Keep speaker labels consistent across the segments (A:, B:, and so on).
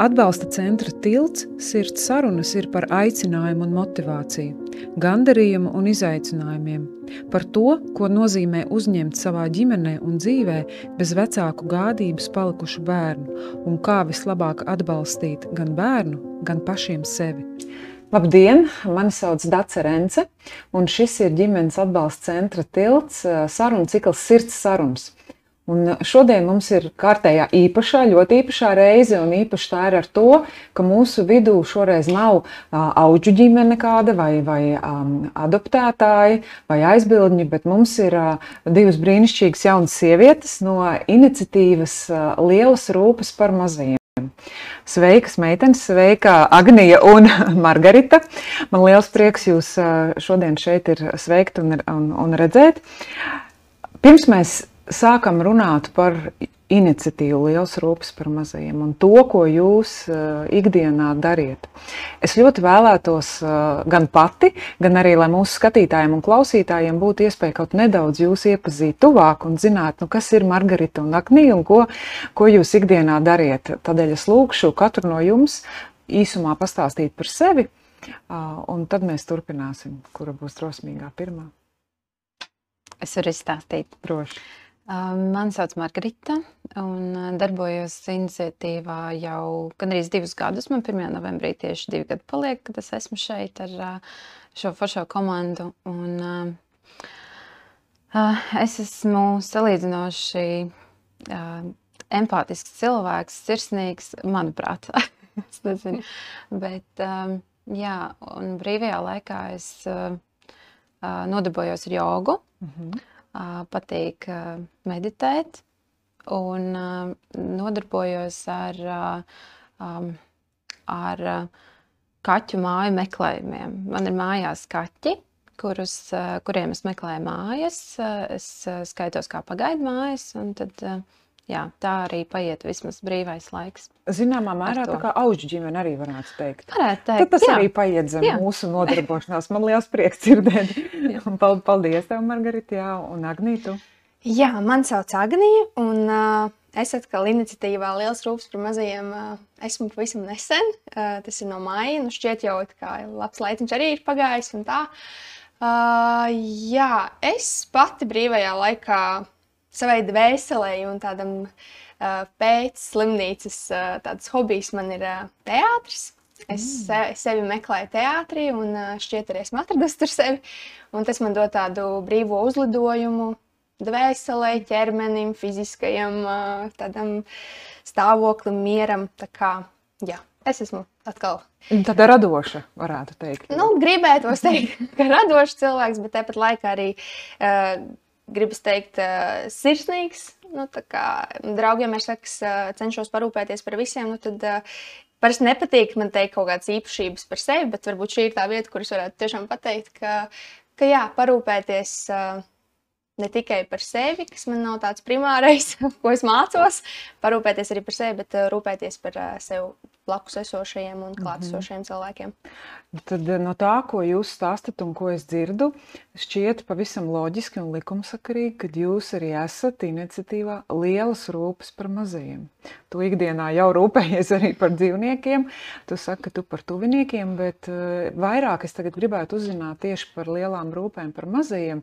A: Atbalsta centra tilts sirds sarunas ir par aicinājumu un motivāciju, gandarījumu un izaicinājumiem, par to, ko nozīmē uzņemt savā ģimenē un dzīvē bez vecāku gādības palikušu bērnu un kā vislabāk atbalstīt gan bērnu, gan pašiem sevi. Labdien! Mani sauc Dace Rence, un šis ir ģimenes atbalsta centra tilts sarunu cikls Sirds sarunas. Un šodien mums ir kārtējā īpašā, ļoti īpašā reize, un īpaši tā ir ar to, ka mūsu vidū šoreiz nav auģu ģimene kāda vai, vai adoptētāji vai aizbildņi, bet mums ir divas brīnišķīgas jaunas sievietes no iniciatīvas Lielas rūpes par mazajiem. Sveikas, meitenes, sveika Agnija un Margarita. Man liels prieks jūs šodien šeit ir sveikt un, un, un redzēt. Pirms mēs sākam runāt par iniciatīvu Liels rūpes par mazajiem un to, ko jūs uh, ikdienā dariet. Es ļoti vēlētos uh, gan pati, gan arī, lai mūsu skatītājiem un klausītājiem būtu iespēja kaut nedaudz jūs iepazīt tuvāk un zināt, nu, kas ir Margarita un Aknija un ko, ko jūs ikdienā dariet. Tādēļ es lūkšu katru no jums īsumā pastāstīt par sevi, uh, un tad mēs turpināsim, kura būs drosmīgā pirmā.
B: Es varu izstāstīt.
A: Droši.
B: Mani sauc Margarita, un darbojos iniciatīvā jau gandrīz divus gadus. Man 1. novembrī tieši divi gadi paliek, kad es esmu šeit ar šo foršo komandu. Un, es esmu salīdzinoši empātisks cilvēks, sirsnīgs, manuprāt. es nezinu. Bet, jā, un brīvajā laikā es nodarbojos ar jogu. Mm -hmm patīk meditēt un nodarbojos ar, ar kaķu māju meklējumiem. Man ir mājās kaķi, kurus, kuriem es meklēju mājas. Es skaitos kā pagaidu mājas, un tad jā, tā arī paiet vismaz brīvais laiks.
A: Zināmā mērā tā kā auģu ģimene arī varētu teikt.
B: Varētu teikt.
A: Tad tas jā. arī paiet zem jā. mūsu nodarbošanās. Man liels prieks dzirdēt. Paldies tev, Margarita, jā, un Agnītu.
C: Jā, man sauc Agnija, un uh, es atkal iniciatīvā Liels rūps par mazajiem uh, esmu pavisam nesen. Uh, tas ir no maija, nu šķiet jau kā labs laiciņš arī ir pagājis un tā. Uh, jā, es pati brīvajā laikā savai dvēselē un tādam uh, pēc slimnīcas uh, tāds hobijs man ir uh, teātris. Es mm. sevi meklēju teātrī, un šķiet, arī esmu atradusi tur sevi. Un tas man dod tādu brīvo uzlidojumu dvēselē, ķermenim, fiziskajam tādam stāvoklim, mieram. Tā kā, jā, es esmu atkal.
A: Tāda radoša, varētu teikt.
C: Nu, gribētu teikt, ka radošs cilvēks, bet tāpat laikā arī uh, gribas teikt, sirsnīgs. Nu, draugiem sakas, uh, cenšos parūpēties par visiem. Nu, tad, Parasti nepatīk man teikt kaut kādas īpašības par sevi, bet varbūt šī ir tā vieta, kuras varētu tiešām pateikt, ka, ka jā, parūpēties uh, ne tikai par sevi, kas man nav tāds primārais, ko es mācos, parūpēties arī par sevi, bet uh, rūpēties par uh, sevi blakus esošajiem un klātesošajiem mm -hmm. cilvēkiem.
A: Tad eh, no tā, ko jūs stāstat un ko es dzirdu, šķiet pavisam loģiski un likumsakarīgi, ka jūs arī esat iniciatīvā lielas rūpes par mazajiem. Tu ikdienā jau rūpējies arī par dzīvniekiem, tu saki, ka tu par tuviniekiem, bet vairāk es tagad gribētu uzzināt tieši par lielām rūpēm par mazajiem.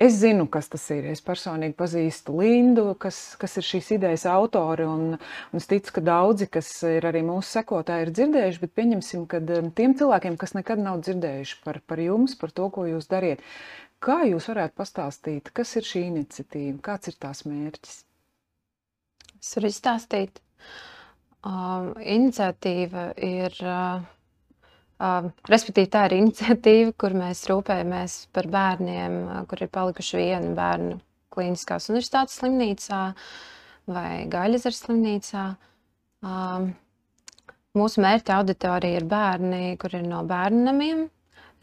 A: Es zinu, kas tas ir. Es personīgi pazīstu Lindu, kas, kas ir šīs idejas autori. Un, un es ticu, ka daudzi, kas ir arī mūsu sekotāji, ir dzirdējuši. Bet pieņemsim, ka um, tiem cilvēkiem, kas nekad nav dzirdējuši par, par jums, par to, ko jūs dariet, kā jūs varētu pastāstīt, kas ir šī iniciatīva, kāds ir tās mērķis?
B: Es varu izstāstīt. Uh, iniciatīva ir. Uh, respektīvi, tā ir iniciatīva, kur mēs rūpējamies par bērniem, kur ir palikuši vieni bērnu Kliniskās universitātes slimnīcā vai Gaļasars slimnīcā. Uh, mūsu mērķa auditorija ir bērni, kur ir no bērnu namiem,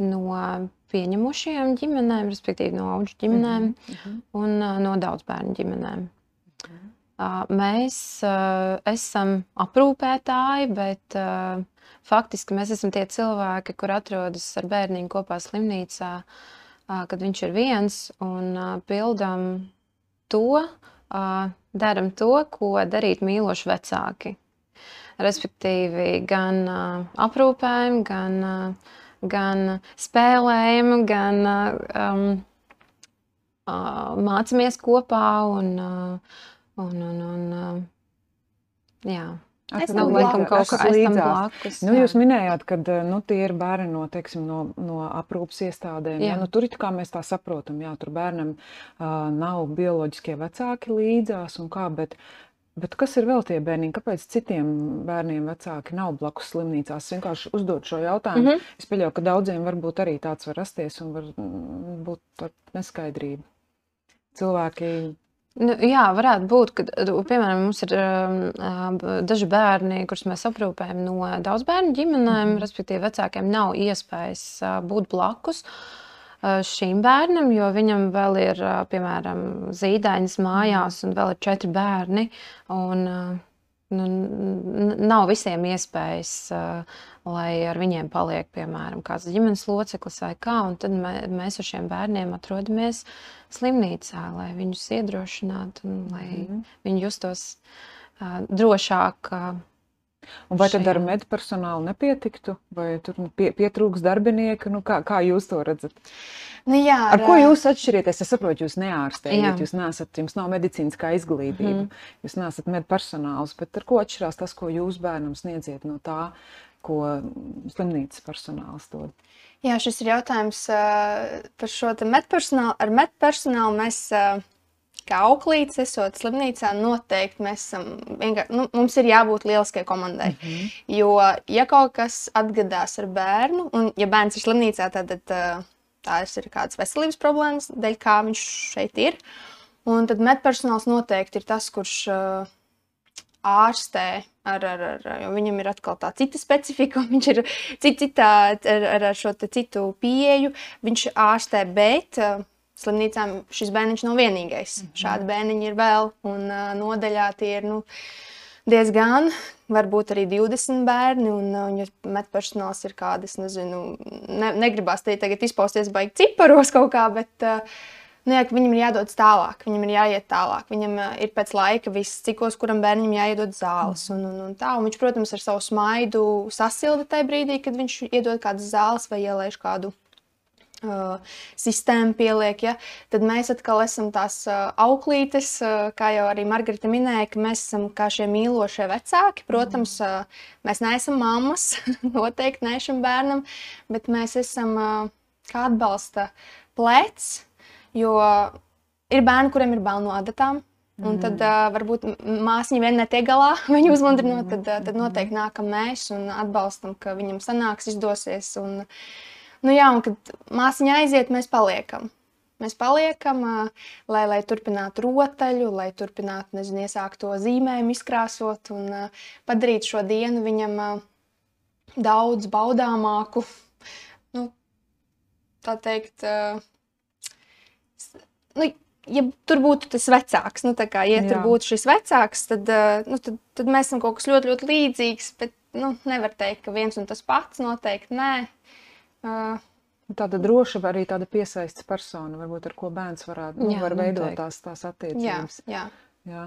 B: no pieņemušajām ģimenēm, respektīvi no auģu ģimenēm mm -hmm. un no daudz bērnu ģimenēm. Mm -hmm. mēs esam aprūpētāji, bet faktiski mēs esam tie cilvēki, kur atrodas ar bērniņu kopā slimnīcā, kad viņš ir viens un pildām to, darām to, ko darīt mīloši vecāki. respektīvi gan aprūpējumu, gan, gan spēlējumu, gan um, mācāmies kopā un, un, un, un jā.
C: Es tam
B: laikam kaut kā
A: līdzās.
B: blakus.
A: Nu,
B: jā.
A: jūs minējāt, ka nu, tie ir bērni no, teiksim, no, no aprūpas iestādēm. Jā.
B: Jā.
A: Nu, tur it kā mēs tā saprotam, jā, tur bērnam uh, nav bioloģiskie vecāki līdzās un kā, bet, bet kas ir vēl tie bērni? Kāpēc citiem bērniem vecāki nav blakus slimnīcās? Es vienkārši uzdod šo jautājumu. Mm. -hmm. Es pieļauju, ka daudziem varbūt arī tāds var rasties un var mm, būt neskaidrība. Cilvēki
B: Nu, jā, varētu būt, ka, piemēram, mums ir um, daži bērni, kurus mēs aprūpējam no daudz bērnu ģimenēm, mm -hmm. respektīvi, vecākiem nav iespējas uh, būt blakus uh, šīm bērnam, jo viņam vēl ir, uh, piemēram, zīdainis mājās un vēl ir četri bērni. Un, uh, nu, nav visiem iespējas, uh, lai ar viņiem paliek, piemēram, kāds ģimenes loceklis vai kā. un Tad mē, mēs ar šiem bērniem atrodamies slimnīcā, lai viņus iedrošinātu un lai mm -hmm. viņi justos uh, drošāk. Uh,
A: Un vai tad
B: šajā.
A: ar medpersonālu nepietiktu, vai tur nu, pie, pietrūks darbinieku? Nu, kā, kā jūs to redzat?
C: Nu, jā,
A: Ar ko
C: ā,
A: jūs atšķirieties? Es saprotu, jūs neārstējat, jūs neesat, jums nav medicīniskā izglītība, mm jūs neesat medpersonāls, bet ar ko atšķirās tas, ko jūs bērnam sniedziet no tā, ko slimnīcas personāls dod?
C: Jā, šis ir jautājums uh, par šo medpersonālu. Ar medpersonālu mēs, uh, kā auklītes, esot slimnīcā, noteikti mēs esam nu, mums ir jābūt lieliskai komandai. Mm -hmm. Jo, ja kaut kas atgadās ar bērnu, un ja bērns ir slimnīcā, tad, tās ir kādas veselības problēmas, dēļ kā viņš šeit ir. Un tad medpersonāls noteikti ir tas, kurš uh, ārstē, ar, ar, ar, jo viņam ir atkal tā cita specifika, viņš ir cit, citā, ar, ar, šo citu pieeju. Viņš ārstē, bet uh, slimnīcām šis bērniņš nav vienīgais. Mm -hmm. Šādi bērniņi ir vēl, un uh, nodaļā tie ir nu, diezgan, varbūt arī 20 bērni, un, un ja medpersonāls ir kādas, nezinu, ne, negribās te tagad izpausties baigi ciparos kaut kā, bet uh, Nu, jā, viņam ir jādodas tālāk, viņam ir jāiet tālāk. Viņam uh, ir pēc laika viss cikos, kuram bērnam jāiedod zāles. Un, un, un tā. un viņš, protams, ar savu smaidu sasilda tajā brīdī, kad viņš iedod kādas zāles vai ielaiž kādu uh, sistēmu, pieliek. Ja? Tad mēs atkal esam tās uh, auklītes, uh, kā jau arī Margarita minēja, ka mēs esam kā šie mīlošie vecāki. Protams, uh, mēs neesam mammas, noteikti ne šim bērnam, bet mēs esam uh, kā atbalsta plecs. Jo ir bērni, kuriem ir bail no adatām. Un tad uh, varbūt m- māsiņa vien netiek galā, viņu uzmundrinot, tad, uh, tad noteikti nākam mēs un atbalstam, ka viņam sanāks, izdosies. Un, nu jā, un kad māsiņa aiziet, mēs paliekam. Mēs paliekam, lai, lai turpinātu rotaļu, lai turpinātu, nezinu, iesākt to zīmējumu, izkrāsot un padarīt šo dienu viņam daudz baudāmāku. Nu, tā teikt, nu, ja tur būtu tas vecāks, nu, kā, ja
A: Jā.
C: tur būtu šis vecāks, tad, nu, tad, tad mēs esam kaut kas ļoti, ļoti līdzīgs. Bet nu, nevar teikt, ka viens un tas pats noteikti nē.
A: Tāda droša, arī tāda piesaistes persona, varbūt ar ko bērns varētu nu,
B: Jā,
A: var veidot tās, tās
C: jā,
A: attiecības.
C: jā.
A: Jā.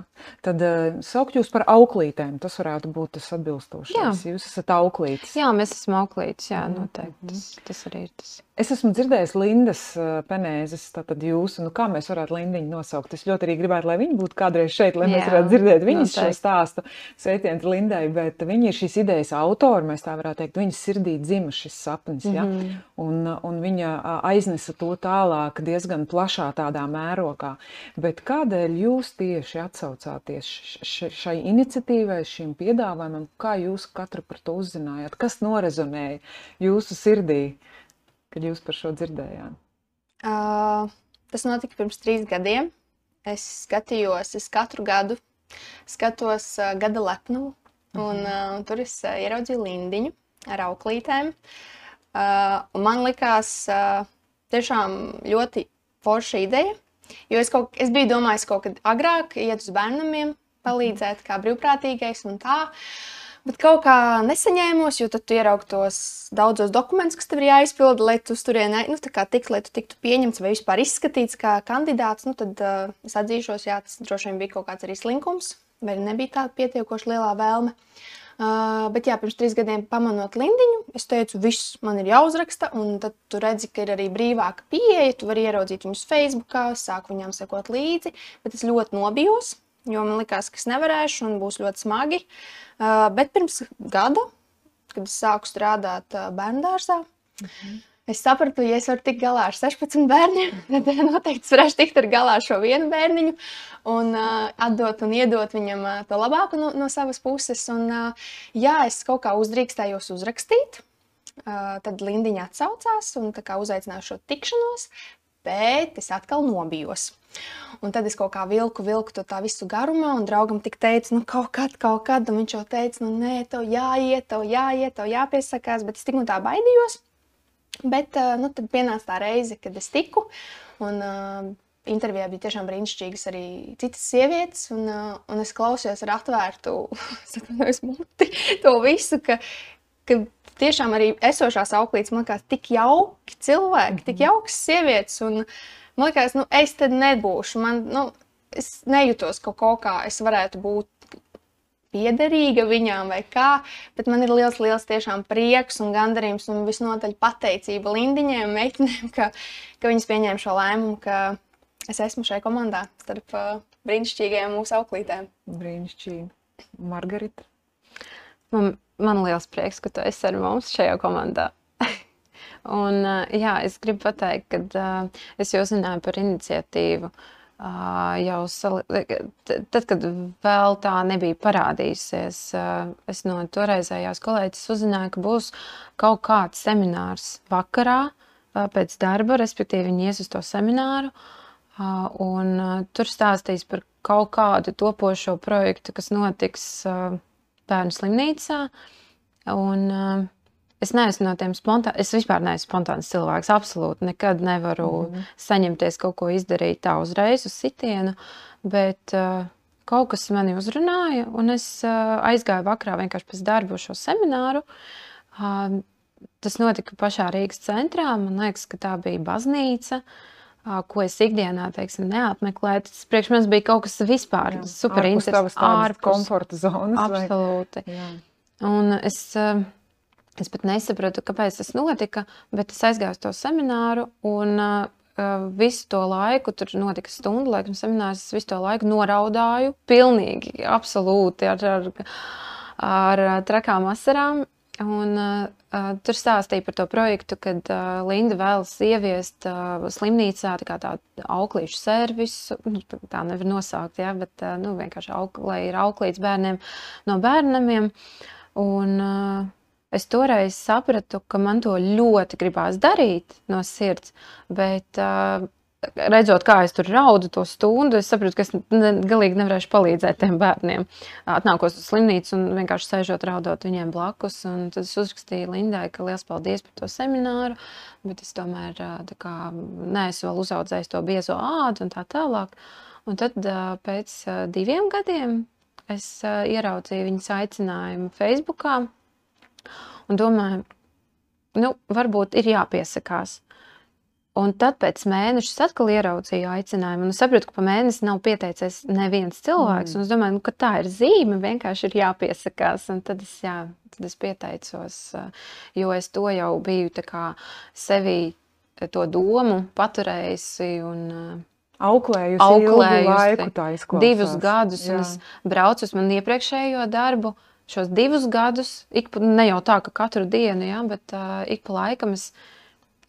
A: Tad uh, saukt jūs par auklītēm, tas varētu būt tas atbilstošais.
B: Jā.
A: Jūs esat auklītis.
B: jā, mēs esam auklītis. Jā,
A: Mhm,
B: noteikti. Tas, tas arī ir tas.
A: Es esmu dzirdējis Lindas uh, penēzes, tātad jūsu, nu kā mēs varētu Lindiņu nosaukt. Es ļoti arī gribētu, lai viņa būtu kādreiz šeit, lai mēs
B: Jā,
A: varētu dzirdēt viņas šo
B: noteikti.
A: stāstu. Sveiciens Lindai, bet viņa ir šīs idejas autori, mēs tā varētu teikt. Viņas sirdī dzima šis sapnis, ja?
B: Mhm.
A: un, uh, un viņa aiznesa to tālāk diezgan plašā tādā mērogā. Bet kādēļ jūs tieši atsaucāties šai iniciatīvai, šim piedāvājumam, kā jūs katru par to uzzinājāt? Kas norezonēja jūsu sirdī? Kad jūs par šo dzirdējāt?
C: Uh, tas notika pirms trīs gadiem. Es skatījos, es katru gadu skatos uh, gada lepnumu, un uh, tur es uh, ieraudzīju lindiņu ar auklītēm. Uh, man likās uh, tiešām ļoti forša ideja, jo es, kaut, es biju domājis kaut kad agrāk iet uz bērnamiem, palīdzēt kā brīvprātīgais un tā. Bet kaut kā nesaņēmos, jo tad tu ieraugi tos daudzos dokumentus, kas tev ir jāizpilda, lai tu uz turieni nu, tā kā tiktu, lai tu tiktu pieņemts vai vispār izskatīts kā kandidāts. Nu, tad uh, es atzīšos, jā, tas droši vien bija kaut kāds arī slinkums, vai nebija tāda pietiekoši lielā vēlme. Uh, bet, jā, pirms trīs gadiem pamanot Lindiņu, es teicu, viss man ir jāuzraksta. Un tad tu redzi, ka ir arī brīvāka pieeja. Tu vari ieraudzīt viņus Facebook, sāku viņiem sekot līdzi. Bet es ļoti nobijos, jo man likās, ka es nevarēšu un būs ļoti smagi. Uh, bet pirms gada, kad es sāku strādāt uh, bērnu dārzā, mhm. Es sapratu, ja es varu tikt galā ar 16 bērniem, tad noteikti es varēšu tikt galā ar šo vienu bērniņu un uh, atdot un iedot viņam to labāko no, no savas puses. Un, jā, es kaut kā uzdrīkstējos uzrakstīt. Tad Lindiņa atsaucās un uzaicināja šo tikšanos, bet es atkal nobijos. Un tad es kaut kā vilku, vilku to visu garumā, un draugam tik teicu, nu, kaut kad, kaut kad, un viņš jau teica, nu, nē, tev jāiet, tev jāiet, tev jāpiesakās, bet es tik un tā baidījos. Bet uh, nu, tad pienāca tā reize, kad es tiku. Un, uh, Intervijā bija tiešām brīnišķīgas arī citas sievietes, un, uh, un es klausījos ar atvērtu muti to visu, ka, ka tiešām arī esošās auklītes man liekas tik jauki cilvēki, mm -hmm. tik mhm. jaukas sievietes. Un, man liekas, nu, es tad nebūšu. Man, nu, es nejūtos kaut, kaut kā, es varētu būt piederīga viņām vai kā, bet man ir liels, liels tiešām prieks un gandarījums un visnotaļ pateicība Lindiņai un meitenēm, ka, ka viņas pieņēma šo lēmumu, ka es esmu šajā komandā starp uh, brīnišķīgajām mūsu auklītēm.
A: Brīnišķīgi. Margarita?
B: Man, man liels prieks, ka tu esi ar mums šajā komandā. un, uh, jā, es gribu pateikt, ka uh, es jau zināju par iniciatīvu. Uh, jau sali... tad, kad vēl tā nebija parādījusies, es no toreizējās kolēģis uzzināju, ka būs kaut kāds seminārs vakarā pēc darba, respektīvi viņi ies uz to semināru, un tur stāstīs par kaut kādu topošo projektu, kas notiks bērnu slimnīcā, un Es neesmu no tiem spontāniem. Es vispār neesmu spontāns cilvēks. Absolūti nekad nevaru mm -hmm. saņemties kaut ko izdarīt tā uzreiz uz sitienu. Bet uh, kaut kas mani uzrunāja, un es uh, aizgāju vakarā vienkārši pēc darba uz šo semināru. Uh, tas notika pašā Rīgas centrā. Man liekas, ka tā bija baznīca. Uh, ko es ikdienā teiksim, neapmeklēju. Tas priekš manis bija kaut kas vispār super interesants.
A: Ārpus komforta zonas.
B: Absolūti. Un es Es pat nesapratu, kāpēc tas notika, bet es aizgāju uz to semināru. Un, visu to laiku, tur notika stundu laikam seminārs, es visu to laiku noraudāju, pilnīgi, absolūti ar, ar, ar trakām asarām. Un, uh, tur stāstīja par to projektu, kad uh, Linda vēlas ieviest uh, slimnīcā tā tādu auklīšu servisu. Nu, tā nevar nosaukt, ja, bet uh, nu, vienkārši auk, lai ir auklīts bērniem no bērnamiem. Un, uh, Es toreiz sapratu, ka man to ļoti gribās darīt no sirds, bet uh, redzot, kā es tur raudu to stundu, es sapratu, ka es ne, galīgi nevarēšu palīdzēt tiem bērniem. Atnākos uz slimnīcu un vienkārši sēžot, raudot viņiem blakus. Tad es uzrakstīju Lindai, ka liels paldies par to semināru, bet es tomēr kā, neesmu vēl uzaudzējis to biezo ādu un tā tālāk. Un tad pēc diviem gadiem es ieraudzīju viņas aicinājumu Facebookā un domāju, nu, varbūt ir jāpiesakās. Un tad pēc mēneša atkal ieraudzīju aicinājumu, es sapratu, ka pa mēnesi nav pieteicies neviens cilvēks. Mm. Es domāju, nu, ka tā ir zīme, vienkārši ir jāpiesakās. Un tad es, jā, tad es pieteicos, jo es to jau biju sevi to domu paturējusi. Un,
A: auklējusi, auklējusi laiku, tā izklausās.
B: Divus gadus, jā. un es braucu uz manu iepriekšējo darbu. Uh, šos divus gadus, ik, ne jau tā, ka katru dienu, ja, bet uh, ik pa laikam es,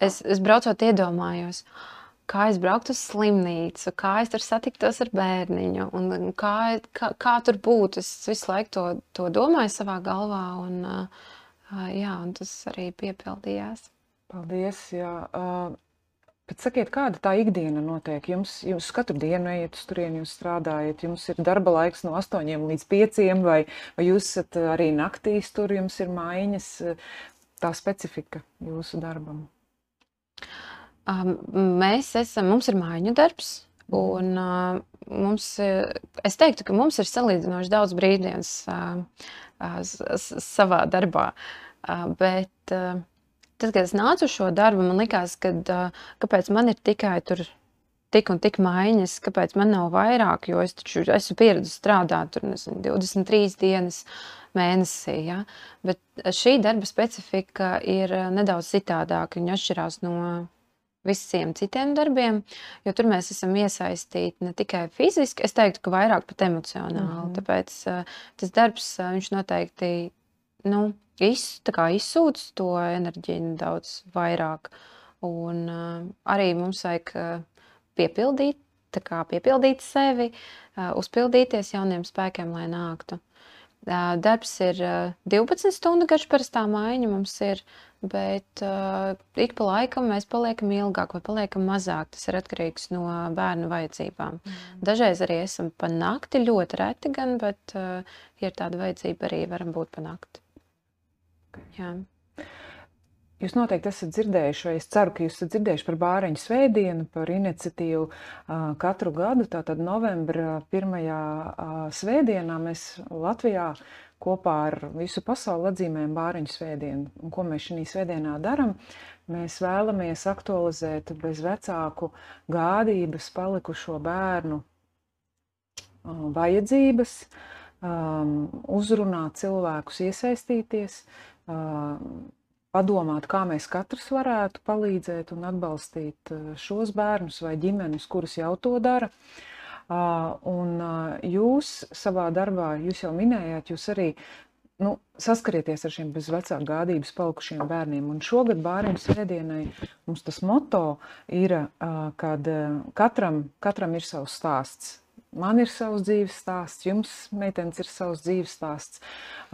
B: es, es braucot iedomājos, kā es brauktu uz slimnīcu, kā es tur satiktos ar bērniņu, un kā, kā, kā tur būtu. Es visu laiku to, to domāju savā galvā, un, uh, jā, un tas arī piepildījās.
A: Paldies! Jā. Uh, Bet sakiet, kāda tā ikdiena notiek? Jums, jums katru dienu ejat uz turieni, jūs strādājat, jums ir darba laiks no 8 līdz 5, vai, vai jūs esat arī naktīs tur, jums ir maiņas, tā specifika jūsu darbam?
B: Um, mēs esam, mums ir maiņu darbs, un uh, mums, es teiktu, ka mums ir salīdzinoši daudz brīvdienas uh, uh, savā darbā, uh, bet uh, tad, kad es nācu uz šo darbu, man likās, ka kāpēc man ir tikai tur tik un tik maiņas, kāpēc man nav vairāk, jo es taču esmu pieredzējis strādāt tur nezinu, 23 dienas mēnesī. Ja? Bet šī darba specifika ir nedaudz citādāka. Viņa atšķirās no visiem citiem darbiem, jo tur mēs esam iesaistīti ne tikai fiziski, es teiktu, ka vairāk pat emocionāli. Mm. Tāpēc tas darbs, viņš noteikti nu, iz, izsūc to enerģiju daudz vairāk. Un arī mums vajag piepildīt, piepildīt sevi, uzpildīties jauniem spēkiem, lai nāktu. Darbs ir uh, 12 stundu garš, parastā maiņa mums ir, bet ik pa laikam mēs paliekam ilgāk vai paliekam mazāk. Tas ir atkarīgs no bērnu vajadzībām. Mm. Dažreiz arī esam pa nakti, ļoti reti gan, bet, ja ir tāda vajadzība, arī varam būt pa nakti. Jā.
A: Jūs noteikti esat dzirdējuši, vai es ceru, ka jūs esat dzirdējuši par Bāriņu svētdienu, par iniciatīvu katru gadu. Tātad novembra pirmajā svētdienā mēs Latvijā kopā ar visu pasauli atzīmējam Bāriņu svētdienu. Un ko mēs šī svētdienā darām? Mēs vēlamies aktualizēt bez vecāku gādības palikušo bērnu vajadzības, uzrunāt cilvēkus, iesaistīties padomāt, kā mēs katrs varētu palīdzēt un atbalstīt šos bērnus vai ģimenes, kuras jau to dara. Un jūs savā darbā, jūs jau minējāt, jūs arī nu, saskarieties ar šiem bez vecāku gādības palikušiem bērniem. Un šogad bērnu svētdienai mums tas moto ir, kad katram, katram ir savs stāsts. Man ir savs dzīves stāsts, jums, meitenes, ir savs dzīves stāsts.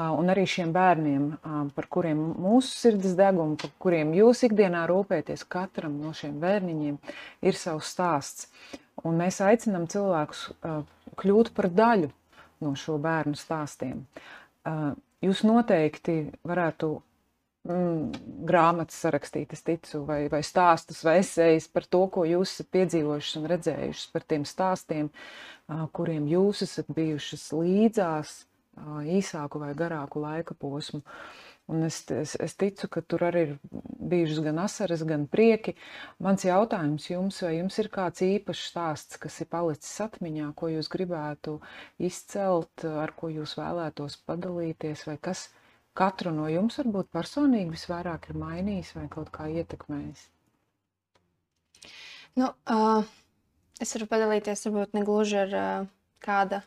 A: Un arī šiem bērniem, par kuriem mūsu sirds deg un par kuriem jūs ikdienā rūpēties, katram no šiem bērniņiem ir savs stāsts. Un mēs aicinām cilvēkus kļūt par daļu no šo bērnu stāstiem. Jūs noteikti varētu mm, grāmatas sarakstīt, es ticu, vai, vai stāstus, vai esejas par to, ko jūs esat piedzīvojuši un redzējuši, par tiem stāstiem, kuriem jūs esat bijušas līdzās īsāku vai garāku laika posmu. Un es, es, es ticu, ka tur arī ir bijušas gan asaras, gan prieki. Mans jautājums jums, vai jums ir kāds īpašs stāsts, kas ir palicis atmiņā, ko jūs gribētu izcelt, ar ko jūs vēlētos padalīties, vai kas, katru no jums varbūt personīgi visvairāk ir mainījis vai kaut kā ietekmējis?
C: Nu, uh, es varu padalīties varbūt ne gluži ar uh, kāda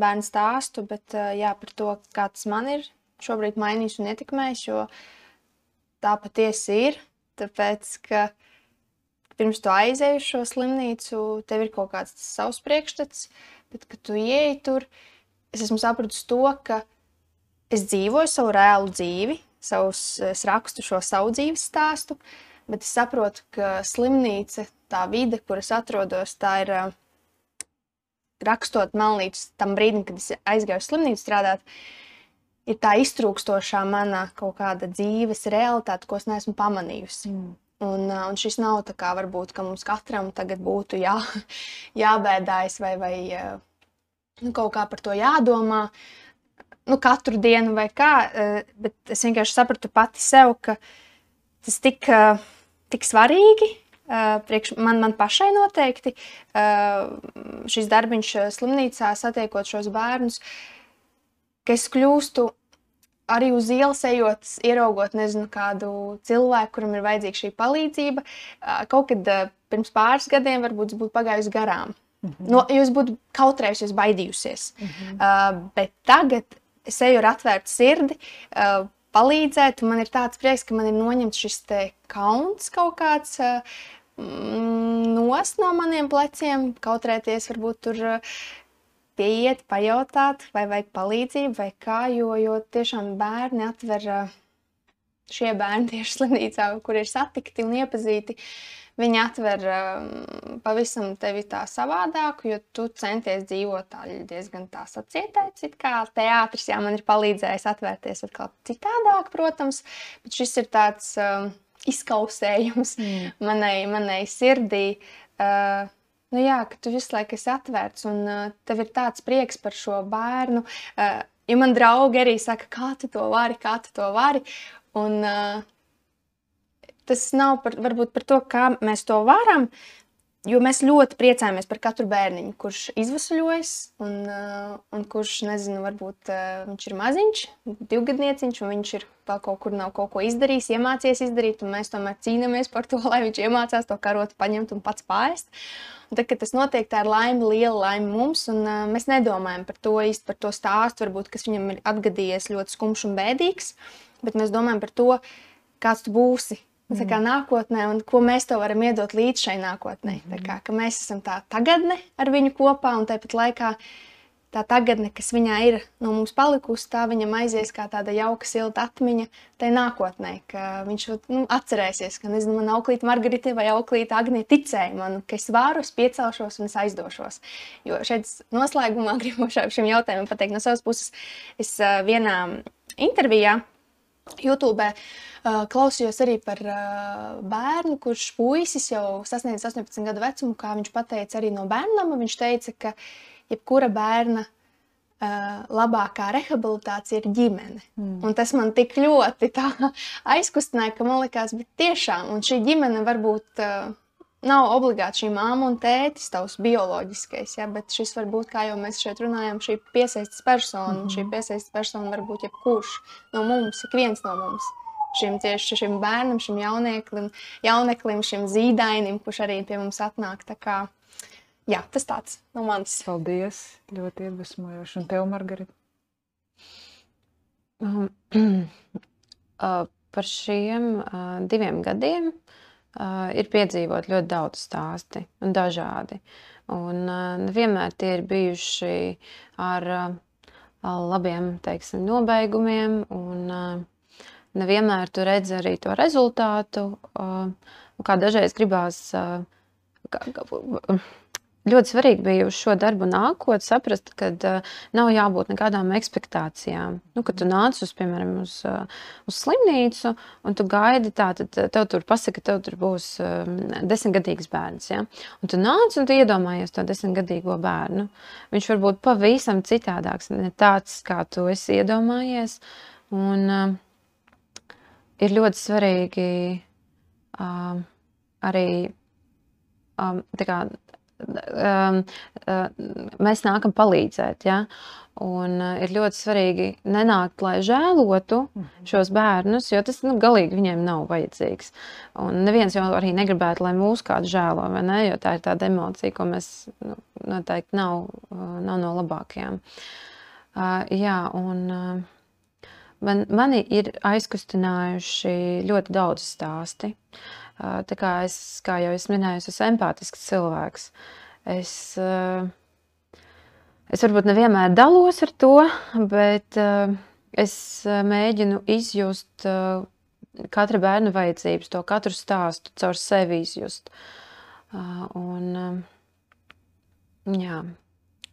C: bērnu stāstu, bet uh, jā, par to, kā tas man ir šobrīd mainījis un ietekmējis, jo tā patiesi ir, tāpēc, ka pirms tu aizēji uz šo slimnīcu, tev ir kaut kāds savs priekšstats, bet, kad tu ieeji tur, es esmu sapratusi to, ka es dzīvoju savu reālu dzīvi, savus, es rakstu šo savu dzīves stāstu, bet es saprotu, ka slimnīca, tā vide, kur es atrodos, tā ir rakstot man līdz tam brīdim, kad es aizgāju uz slimnīcu strādāt, ir tā iztrūkstošā mana kaut kāda dzīves realitāte, ko es neesmu pamanījusi. Mm. Un, un šis nav tā kā varbūt, ka mums katram tagad būtu jā, jābēdājas vai, vai nu, kaut kā par to jādomā. Nu, katru dienu vai kā, eh, bet es vienkārši sapratu pati sev, ka tas tik, eh, tik svarīgi. Eh, priekš man, man pašai noteikti šis darbiņš slimnīcā, satiekot šos bērnus, ka es kļūstu arī uz ielas ejot, ieraugot nezinu, kādu cilvēku, kuram ir vajadzīga šī palīdzība. Kaut kad pirms pāris gadiem varbūt būtu pagājusi garām. Mm -hmm. no, jūs būtu kautrējusies, baidījusies. Mm -hmm. uh, bet tagad es eju ar atvērtu sirdi, uh, palīdzēt. Man ir tāds prieks, ka man ir noņemts šis kauns kaut kāds. Uh, nost no maniem pleciem, kautrēties, varbūt tur uh, pieiet, pajautāt, vai vajag palīdzību, vai kā, jo, jo tiešām bērni atver, šie bērni tieši slimnīcā, kur ir satikti un iepazīti, uh, Viņi atver um, pavisam tevi tā savādāk, jo tu centies dzīvot tā diezgan tā sacietēts. Kā teātris, jā, man ir palīdzējis atvērties atkal citādāk, protams, bet šis ir tāds um, izkausējums mm. manai, manai sirdī. Uh, Nu jā, ka tu visu laiku esi atvērts un uh, tev ir tāds prieks par šo bērnu. Uh, ja man draugi arī saka, kā tu to vari, kā tu to vari. Un, uh, tas nav par, varbūt par to, kā mēs to varam, Jo mēs ļoti priecājamies par katru bērniņu, kurš izvasuļojas, un, uh, un kurš, nezinu, varbūt uh, viņš ir maziņš, divgadnieciņš, un viņš ir vēl kaut kur nav kaut ko izdarījis, iemācījies izdarīt, un mēs tomēr cīnāmies par to, lai viņš iemācās to karotu paņemt un pats pāriest. Un tad, kad tas notiek, tā ir laime, liela laime mums, un uh, mēs nedomājam par to īsti, par to stāstu, varbūt, kas viņam ir atgadījies ļoti skumjš un bēdīgs, bet mēs domājam par to, kāds tu būsi Mm. Kā nākotnē, un ko mēs to varam iedot līdz šai nākotnē. Mm. Kā, ka mēs esam tā tagadne ar viņu kopā, un tāpat laikā tā tagadne, kas viņā ir no mums palikusi, tā viņam aizies kā tāda jauka, silta atmiņa tai nākotnē. Viņš nu, atcerēsies, ka nezinu, man auklīte Margarita vai auklīte Agnija ticēja man, ka es varu, es piecelšos un es aizdošos. Jo šeit noslēgumā gribu šim jautājumam pateikt no savas puses. Es vienā intervijā YouTube uh, klausījos arī par uh, bērnu, kurš puisis jau sasniedz 18 gadu vecumu, kā viņš teica arī no bērnam. Viņš teica, ka jebkura bērna uh, labākā rehabilitācija ir ģimene. Mm. Un tas man tik ļoti aizkustināja, ka man likās, ka tiešām šī ģimene var būt nav obligāti šī māma un tētis, tavs bioloģiskais, ja, bet šis var būt, kā jau mēs šeit runājam, šī piesaistes persona. Mm -hmm. Šī piesaistes persona var būt jebkurš no mums, ik viens no mums. Šim tieši šim bērnam, šim jaunieklim, jauneklim, šim zīdainim, kurš arī pie mums atnāk. Tā kā, jā, tas tāds no manis.
A: Paldies, ļoti iedvesmojoši. Un tev, Margarita?
B: Um, uh, par šiem uh, diviem gadiem uh, uh, ir piedzīvot ļoti daudz stāsti un dažādi. Un uh, vienmēr tie ir bijuši ar uh, labiem teiksim, nobeigumiem, un uh, nevienmēr tu redzi arī to rezultātu. Uh, kā dažreiz gribās. Uh, ļoti svarīgi bija uz šo darbu nākot, saprast, ka uh, nav jābūt nekādām expectācijām. Nu, kad tu nāc uz, piemēram, uz, uh, uz slimnīcu un tu gaidi, tā, tad tev tur pasaka, ka tev tur būs um, desmitgadīgs bērns. Ja? Un tu nāc un tu iedomājies to desmitgadīgo bērnu. Viņš var būt pavisam citādāks, ne tāds, kā tu esi iedomājies. Un, uh, ir ļoti svarīgi uh, arī um, um, mēs nākam palīdzēt. Ja? Un uh, ir ļoti svarīgi nenākt, lai žēlotu mhm. šos bērnus, jo tas nu, galīgi viņiem nav vajadzīgs. Un neviens jau arī negribētu, lai mūsu kādu žēlo, ne? Jo tā ir tāda emocija, ko mēs nu, noteikti nav, uh, nav no labākajām. Uh, jā, un uh, man, mani ir aizkustinājuši ļoti daudz stāsti. Uh, Tā kā es, kā jau es minēju, esmu empātisks cilvēks. Es, es varbūt nevienmēr dalos ar to, bet es mēģinu izjust katra bērna vajadzības, to katru stāstu caur sevi izjust. Un, jā,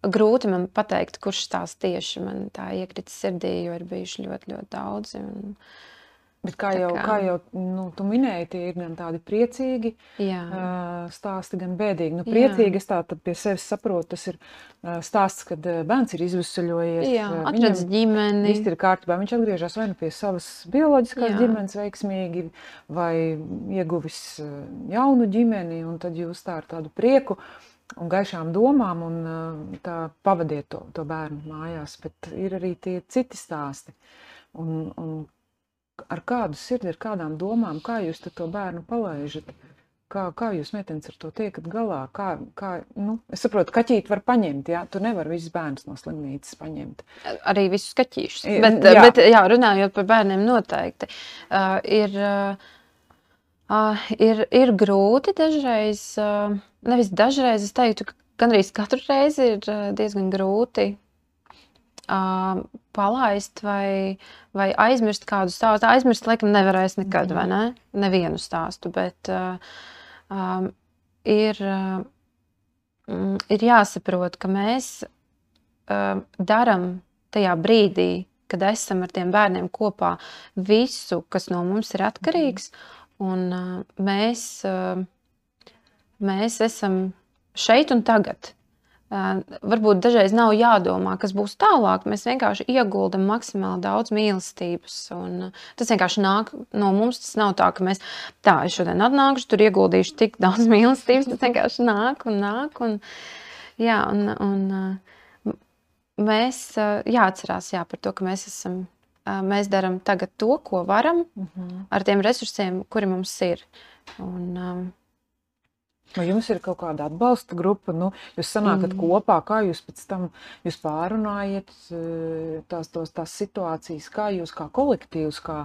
B: grūti man pateikt, kurš tās tieši man tā iekritis sirdī, jo ir bijuši ļoti, ļoti daudzi. Un,
A: Bet kā jau, kā... Kā jau nu, tu minēji, tie ir gan tādi priecīgi Jā. stāsti, gan bēdīgi. Nu, priecīgi Jā. es tā pie sevis saprotu, tas ir stāsts, kad bērns ir izvesaļojies.
B: Jā, atradz ģimeni.
A: Viss ir kārtībā. Viņš atgriežas vai nu pie savas bioloģiskās Jā. ģimenes veiksmīgi, vai ieguvis jaunu ģimeni, un tad jūs tā ar tādu prieku un gaišām domām un tā pavadiet to, to bērnu mājās. Bet ir arī tie citi stāsti. Un, un ar kādu sirdi, ar kādām domām, kā jūs to bērnu palaižat? Kā, kā jūs, meitenes, ar to tiekat galā? Kā, kā, nu, es saprotu, kaķīti var paņemt, jā, tu nevari visus bērnus no slimnīcas paņemt.
B: Arī visus kaķīšus. Bet, jā. bet jā, runājot par bērniem noteikti, uh, ir, uh, ir, ir grūti dažreiz, uh, nevis dažreiz, es teiktu, ka gandrīz katru reizi ir diezgan grūti uh, palaist vai, vai aizmirst kādu stāstu. Aizmirst, laikam, nevarēs nekad, vai ne? Nevienu stāstu, bet uh, um, ir, uh, ir jāsaprot, ka mēs uh, darām tajā brīdī, kad esam ar tiem bērniem kopā, visu, kas no mums ir atkarīgs, un uh, mēs, uh, mēs esam šeit un tagad. Varbūt dažreiz nav jādomā, kas būs tālāk. Mēs vienkārši ieguldam maksimāli daudz mīlestības. Tas vienkārši nāk no mums. Tas nav tā, ka mēs tā, es šodien atnākšu, tur ieguldīšu tik daudz mīlestības. Tas vienkārši nāk un nāk. Un, jā, un, un mēs jāatcerās jā, par to, ka mēs esam. Mēs darām tagad to, ko varam, mhm. -huh. ar tiem resursiem, kuri mums ir. Un, um,
A: Vai jums ir kaut kāda atbalsta grupa? Nu, jūs sanākat mm. kopā, kā jūs pēc tam jūs pārunājat eh, tās, tos, tās situācijas, kā jūs kā kolektīvs, kā,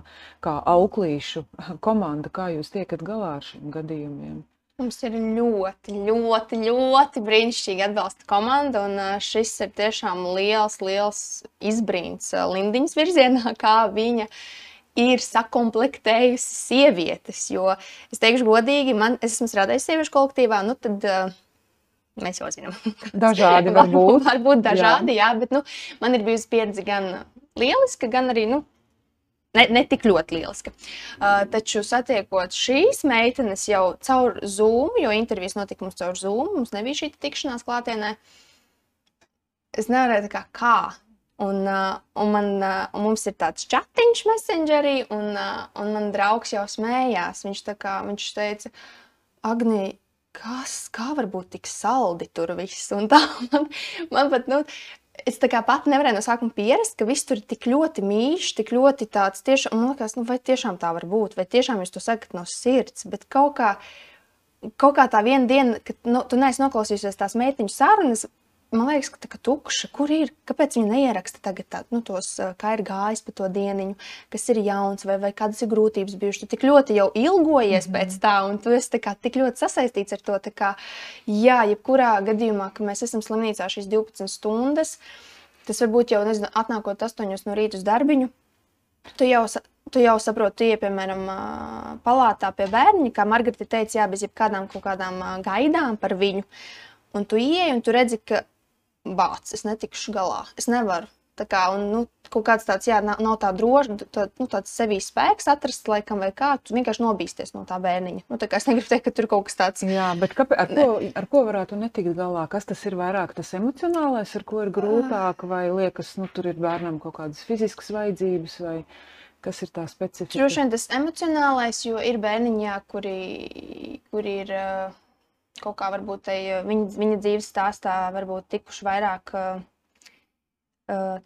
A: kā auklīšu komanda, kā jūs tiekat galā ar šiem gadījumiem?
C: Mums ir ļoti, ļoti, ļoti brīnišķīga atbalsta komanda. Un eh, šis ir tiešām liels, liels izbrīns eh, Lindiņas virzienā, kā viņa uh, ir sakomplektējusi sievietes. Jo es teikšu, godīgi, man, es esmu strādājis sieviešu kolektīvā, nu tad uh, mēs jau zinām,
A: dažādi var būt.
C: Varbūt dažādi, jā, jā bet nu, man ir bijusi pieredze gan lieliska, gan arī. Nu, Ne, ne tik ļoti lieliska. Uh, taču satiekot šīs meitenes jau caur Zoom, jo intervijas notika mums caur Zoom, mums nebija šī tikšanās klātienē. Es nevarēju kā, kā Un, uh, un, man, uh, un mums ir tāds chatiņš, messengerī, un, uh, un man draugs jau smējās. Viņš, kā, viņš teica, Agnī, kas, kā var būt tik saldi tur viss? Un tā man, man pat, nu, es tā kā pat nevarēju no sākuma pierast, ka viss tur ir tik ļoti mīļš, tik ļoti tāds tiešām, man liekas, nu, vai tiešām tā var būt, vai tiešām jūs to sakat no sirds, bet kaut kā, kaut kā tā viena diena, kad nu, tu neesi noklausījusies tās meitiņu sarunas, man liekas, ka tā kā tukša, kur ir, kāpēc viņi neieraksta tagad tā, nu, tos, kā ir gājis pa to dieniņu, kas ir jauns, vai, vai kādas ir grūtības bijušas. Tu tik ļoti jau ilgojies mm -hmm. pēc tā, un tu esi kā tik ļoti sasaistīts ar to, kā, jā, jebkurā gadījumā, ka mēs esam slimnīcā šīs 12 stundas, tas varbūt jau, nezinu, atnākot 8 no rīta uz darbiņu, tu jau, tu jau saproti, tu ieej, piemēram, palātā pie bērniņa, kā Margarita teica, jā, bez jebkādām kaut kādām gaidām par viņu, un tu ieej, un tu redzi, ka bācis, es netikšu galā. Es nevaru. Tā kā, un, nu, kaut kāds tāds, jā, nav, nav tā droši, tā, nu, tāds sevī spēks atrast, laikam, vai kā, tu vienkārši nobīsties no tā bērniņa. Nu, tā kā es negribu teikt, ka tur kaut kas tāds.
A: Jā, bet kāpēc, ar, ko, ar ko varētu netikt galā? Kas tas ir vairāk tas emocionālais, ar ko ir grūtāk, vai liekas, nu, tur ir bērnam kaut kādas fiziskas vajadzības, vai kas ir tā specifika?
C: Droši vien tas emocionālais, jo ir bērniņā, kuri, kuri ir. Uh, kaut kā varbūt tai, eh, viņa, viņa dzīves stāstā varbūt tikuši vairāk uh,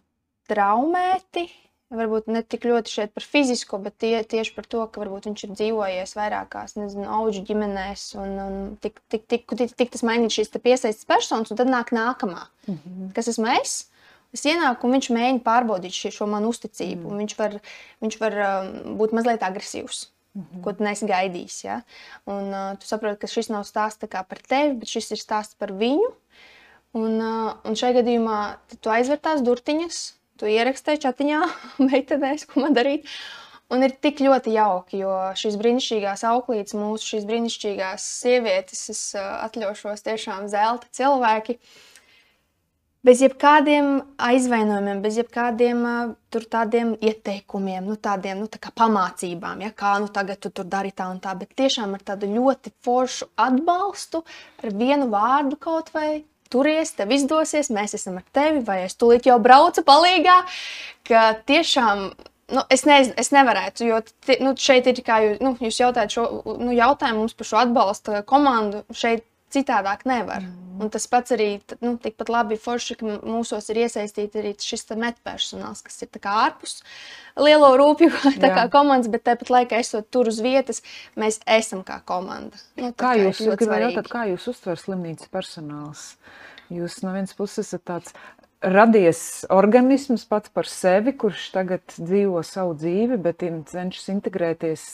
C: traumēti. Varbūt ne tik ļoti šeit par fizisko, bet tie, tieši par to, ka viņš ir dzīvojies vairākās, nezinu, auģu ģimenēs, un, un tik, tik, tik, tik, tik tas mainīt šīs piesaistas personas, un tad nāk nākamā. Mm -hmm. Kas esmu es? Es ienāku, un viņš mēģina pārbaudīt šo, šo manu uzticību. Mm. Viņš var, viņš var um, būt mazliet agresīvs. Mm -hmm. ko tu neesi gaidījis. Ja? Un, uh, tu saproti, ka šis nav stāsts par tevi, bet šis ir stāsts par viņu. Un, uh, un šajā gadījumā tu aizver tās durtiņas, tu ierakstīji chatiņā, meitenēs, ko man darīt. Un ir tik ļoti jauki, jo šīs brīnišķīgās auklītes, mūsu šīs brīnišķīgās sievietes, es uh, atļaušos tiešām zelta cilvēki. Uh, bez jebkādiem aizvainojumiem, bez jebkādiem uh, tādiem ieteikumiem, nu, tādiem nu, tā pamācībām, ja, kā nu, tagad tu tur dari tā un tā, bet tiešām ar tādu ļoti foršu atbalstu, ar vienu vārdu kaut vai. Turies, tev izdosies, mēs esam ar tevi, vai es tūlīt jau braucu palīgā, ka tiešām nu, es, nezinu, es nevarētu, jo nu, šeit ir kā jūs, nu, jūs jautājat šo nu, jautājumu mums par šo atbalsta komandu. Šeit Citādāk nevar. Mm. Un tas pats arī nu, tikpat labi forši, ka mūsos ir iesaistīts arī šis metpersonāls, kas ir ārpus lielo rūpju komandas, bet tāpat laikā esot tur uz vietas, mēs esam kā komanda. Nu,
A: kā, jūs, jautāt, kā jūs uztver slimnīcas personāls? Jūs no vienas puses esat tāds radies organisms pats par sevi, kurš tagad dzīvo savu dzīvi, bet cenšas integrēties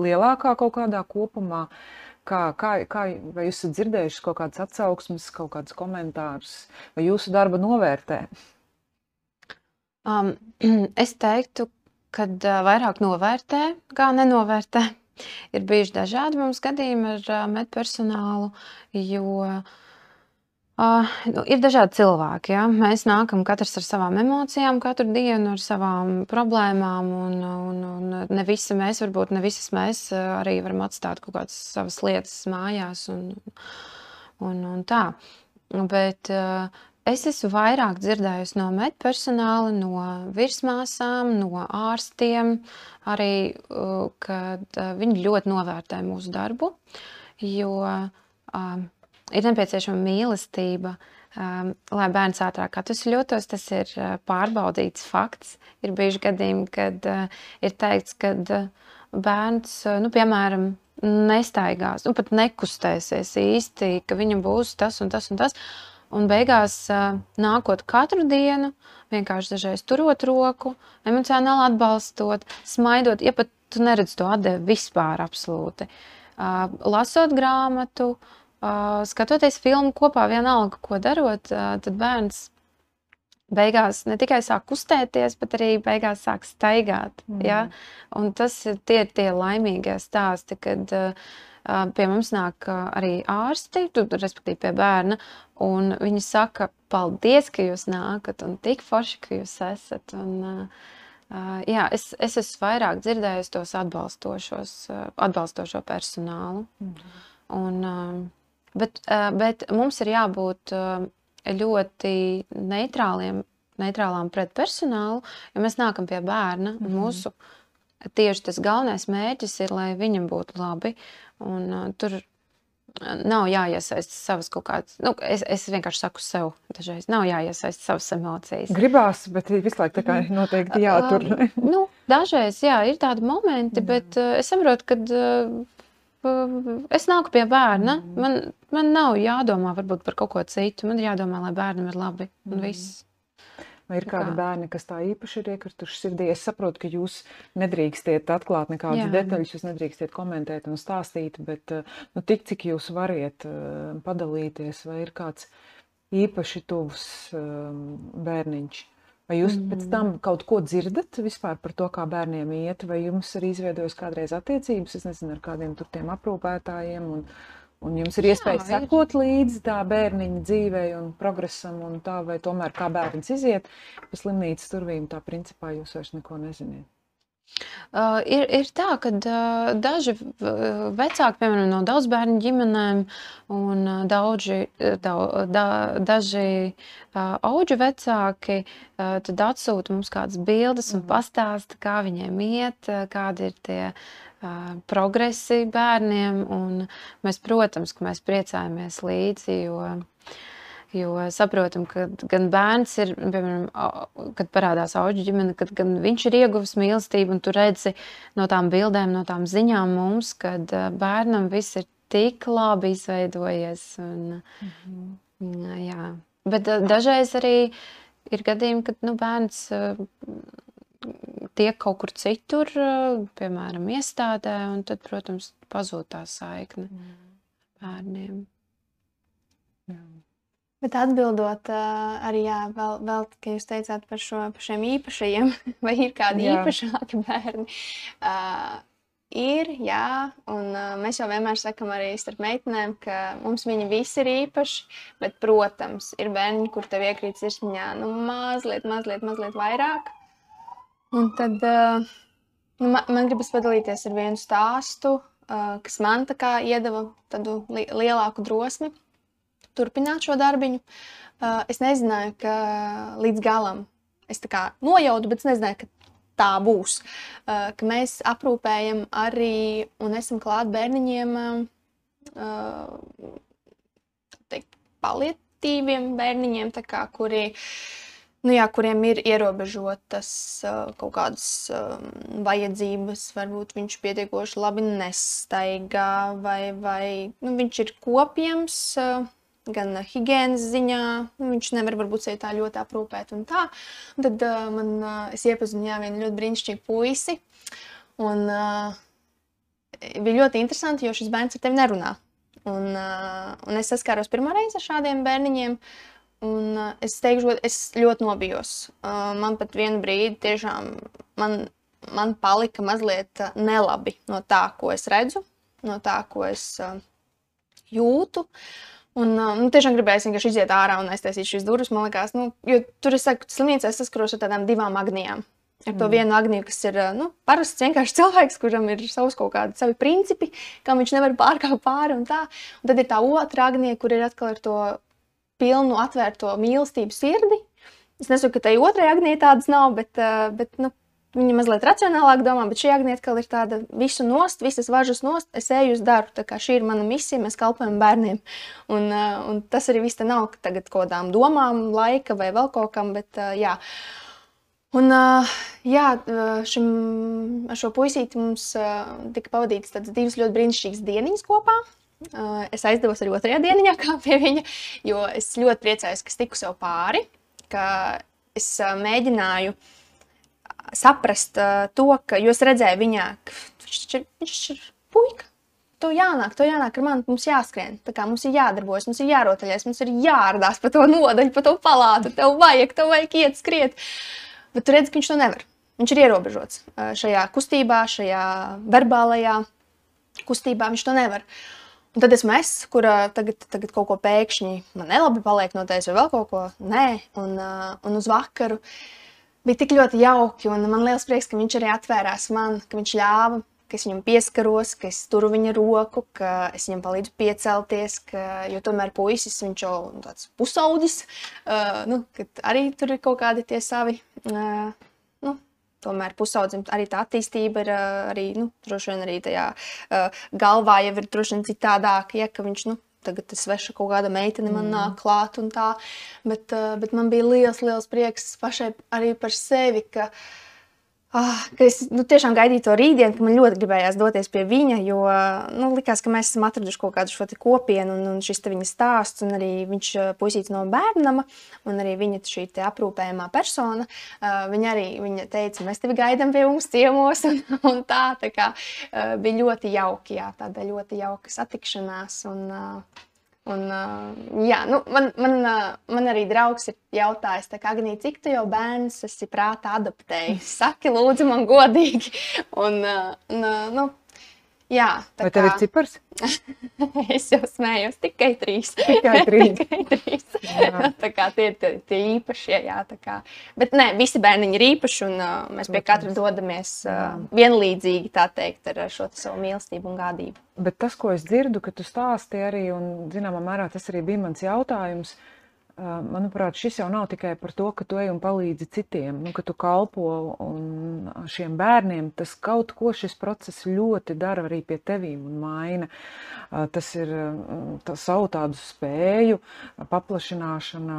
A: lielākā kaut kādā kopumā. Uh, Kā, kā, kā, vai jūs esat dzirdējuši kaut kādas atsauksmes, kaut kādus komentārus, vai jūsu darba novērtē?
B: Um, es teiktu, ka uh, vairāk novērtē, kā nenovērtē. Ir bijuši dažādi mums gadījumi ar uh, medpersonālu, jo uh, Uh, nu, ir dažādi cilvēki. Ja? Mēs nākam katrs ar savām emocijām, katru dienu ar savām problēmām. Un, un, un ne visi mēs, varbūt ne visas mēs arī varam atstāt kaut kādas savas lietas mājās. Un, un, un tā. Bet uh, es esmu vairāk dzirdējusi no medpersonāla, no virsmāsām, no ārstiem, arī, uh, kad uh, viņi ļoti novērtē mūsu darbu, jo uh, ir nepieciešama mīlestība. Um, lai bērns ātrāk atvesļotos, tas ir uh, pārbaudīts fakts. Ir bijuši gadījumi, kad uh, ir teikts, ka uh, bērns, uh, nu, piemēram, nestaigās, nu, pat nekustēsies īsti, ka viņam būs tas un tas un tas. Un beigās, nākot katru dienu, vienkārši dažreiz turot roku, emocionāli atbalstot, smaidot, ja pat tu neredz to atdevi vispār absolūti. Lasot grāmatu, skatoties filmu kopā, vienalga, ko darot, tad bērns beigās ne tikai sāk kustēties, bet arī beigās sāk staigāt. Mm. Ja? Un tas ir tie, tie laimīgie stāsti, kad pie mums nāk arī ārsti, respektīvi pie bērna, un viņi saka, paldies, ka jūs nākat, un tik forši, ka jūs esat. Un, jā, es, es esmu vairāk dzirdējusi tos atbalstošos, atbalstošo personālu. Mm. Un, bet, uh, bet mums ir jābūt uh, ļoti neitrāliem, neitrālām pret personālu, jo mēs nākam pie bērna. Mm -hmm. Mūsu tieši tas galvenais mērķis ir, lai viņam būtu labi. Un, uh, tur nav jāiesaist savas kaut kādas, nu, es, es vienkārši saku sev, dažreiz nav jāiesaist savas emocijas.
A: Gribās, bet visu laiku tā kā mhm. noteikti jātur.
B: Nu, dažreiz, jā, ir tādi momenti, bet es saprotu, ka es nāku pie bērna. Mm. Man, man nav jādomā varbūt par kaut ko citu. Man ir jādomā, lai bērnam ir labi un mm. viss.
A: Vai ir kādi kā? bērni, kas tā īpaši ir iekrituši sirdī? Es saprotu, ka jūs nedrīkstiet atklāt nekādas Jā. detaļas, jūs nedrīkstiet komentēt un stāstīt, bet nu, tik cik jūs variet padalīties, vai ir kāds īpaši tuvs bērniņš? Vai jūs mm. pēc tam kaut ko dzirdat vispār par to, kā bērniem iet, vai jums ir izveidojis kādreiz attiecības, es nezinu, ar kādiem tur tiem aprūpētājiem, un, un jums ir iespēja Jā, sekot ir. līdzi tā bērniņa dzīvei un progresam, un tā, vai tomēr kā bērns iziet pa slimnīcas durvīm, tā principā jūs vairs neko neziniet.
B: Uh, ir, ir tā, ka uh, daži vecāki, piemēram, no daudz bērnu ģimenēm, un uh, daudzi, da, da, daži uh, auģu vecāki uh, atsūta mums kādas bildes un mhm. pastāsta, kā viņiem iet, kādi ir tie uh, progresi bērniem. Mēs, protams, ka mēs priecājamies līdzi, jo Jo saprotam, ka gan bērns ir, piemēram, kad parādās auģu ģimene, kad gan viņš ir ieguvis mīlestību, un tu redzi no tām bildēm, no tām ziņām mums, kad bērnam viss ir tik labi izveidojies. Un, mm -hmm. jā. Bet dažreiz arī ir gadījumi, kad nu, bērns tiek kaut kur citur, piemēram, iestādē, un tad, protams, pazūd tā saikne mm. bērniem.
C: Bet atbildot arī, jā, vēl, vēl ka jūs teicāt par, šo, par šiem īpašajiem, vai ir kādi jā. īpašāki bērni. Uh, ir, jā, un uh, mēs jau vienmēr sakam arī starp meitenēm, ka mums viņi visi ir īpaši, bet, protams, ir bērni, kur tev iekrīt sirsniņā nu, mazliet, mazliet, mazliet vairāk. Un tad uh, nu, man, man gribas padalīties ar vienu stāstu, uh, kas man tā kā iedeva tādu li lielāku drosmi turpināt šo darbiņu. Es nezināju, ka līdz galam es tā kā nojautu, bet es nezināju, ka tā būs. Ka mēs aprūpējam arī un esam klāt bērniņiem, teikt, palietīviem bērniņiem, kā, kuri, nu jā, kuriem ir ierobežotas kaut kādas vajadzības. Varbūt viņš pietiekoši labi nestaigā vai, vai nu, viņš ir kopjams. Uh, gan higiēnas ziņā. Nu, viņš nevar varbūt sevi tā ļoti aprūpēt. Un tā. un tad uh, man, uh, es iepazinu jā, vienu ļoti brīnišķīgu puisi. Un, uh, bija ļoti interesanti, jo šis bērns ar tevi nerunā. Un, uh, un es saskāros pirmo reizi ar šādiem bērniņiem. Un, uh, es teikšu, es ļoti nobijos. Uh, man pat vienu brīdi tiešām man, man palika mazliet nelabi no tā, ko es redzu, no tā, ko es uh, jūtu. Uh, Un nu, tiešām gribēju vienkārši iziet ārā un aiztaisīt šīs durvis. Man liekas, nu, jo tur es saku, slimnīcā es saskaros ar tādām divām agnijām. Ar to mm. vienu agniju, kas ir nu, parasts vienkārši cilvēks, kuram ir savs kaut kādi savi principi, kam viņš nevar pārkāpt pāri un tā. Un tad ir tā otra agnija, kur ir atkal ar to pilnu atvērto mīlestību sirdi. Es nesaku, ka tai otrai Agnijai tādas nav, bet, bet nu, viņa mazliet racionālāk domā, bet šī Agnija atkal ir tāda visu nost, visas važas nost, es eju uz darbu, tā kā šī ir mana misija, mēs kalpojam bērniem. Un, uh, un tas arī viss te nav tagad kādām domām, laika vai vēl kaut kam, bet uh, jā. Un, uh, jā, šim, ar šo puisīti mums uh, tika pavadītas divas ļoti brīnišķīgas dieniņas kopā. Uh, es aizdevos arī otrajā dienā, kā pie viņa, jo es ļoti priecājos, ka es tiku sev pāri, ka es uh, mēģināju saprast uh, to, ka, jo es redzēju viņā, ka viņš ir, viņš ir puika. Tev jānāk, tev jānāk ar mani, mums jāskrien. Tā kā mums ir jādarbojas, mums ir jārotaļās, mums ir jārdās pa to nodaļu, pa to palātu. Tev vajag, tev vajag iet, skriet. Bet tu redzi, ka viņš to nevar. Viņš ir ierobežots šajā kustībā, šajā verbālajā kustībā. Viņš to nevar. Uh, Un tad esmu es, kur tagad, tagad kaut ko pēkšņi man nelabi paliek no tevis, vai vēl kaut ko. Nē, un, un uz vakaru bija tik ļoti jauki. Man liels prieks, ka viņš arī atvērās man, ka viņš ļāva, ka es viņam pieskaros, ka es turu viņa roku, ka es viņam palīdzu piecelties. Ka, jo tomēr puisis, viņš jau tāds pusaudis, uh, nu, arī tur ir kaut kādi tie savi. Uh, tomēr pusaudzim arī tā attīstība ir arī, nu, droši vien arī tajā uh, galvā jau ir droši vien citādāka, ja, ka viņš, nu, tagad tas sveša kaut kāda meitene man mm. nāk klāt un tā, bet, bet man bija liels, liels prieks pašai arī par sevi, ka uh, Oh, es nu, tiešām gaidīju to rītdienu, ka man ļoti gribējās doties pie viņa, jo nu, likās, ka mēs esam atraduši kaut kādu šo kopienu, un, un šis viņa stāsts, un arī viņš puisīts no bērnama, un arī viņa šī aprūpējumā persona. Uh, viņa arī viņa teica, mēs tevi gaidām pie mums ciemos, un, un tā, tā kā uh, bija ļoti jauki, jā, tāda ļoti jauka satikšanās. Un, uh, Un, uh, jā, nu, man, man, uh, man arī draugs ir jautājis, kā Agnija, cik tu jau bērns esi prātā adaptējis? Saki, lūdzu, man godīgi. Un, uh, un, uh, nu, jā,
A: Vai tev kā... ir cipars?
C: es jau smējos, tikai trīs.
A: Tikai trīs. tikai
C: trīs. tā kā tie ir tie, īpašie, jā, kā. Bet nē, visi bērniņi ir īpaši, un uh, mēs pie katra dodamies uh, vienlīdzīgi, tā teikt, ar šo savu mīlestību un gādību.
A: Bet tas, ko es dzirdu, ka tu stāsti arī, un zināmā mērā tas arī bija mans jautājums, uh, manuprāt, šis jau nav tikai par to, ka tu ej un palīdzi citiem, nu, ka tu kalpo šiem bērniem. Tas kaut ko šis process ļoti dara arī pie tevīm un maina. Tas ir tas savu tādu spēju, paplašināšana,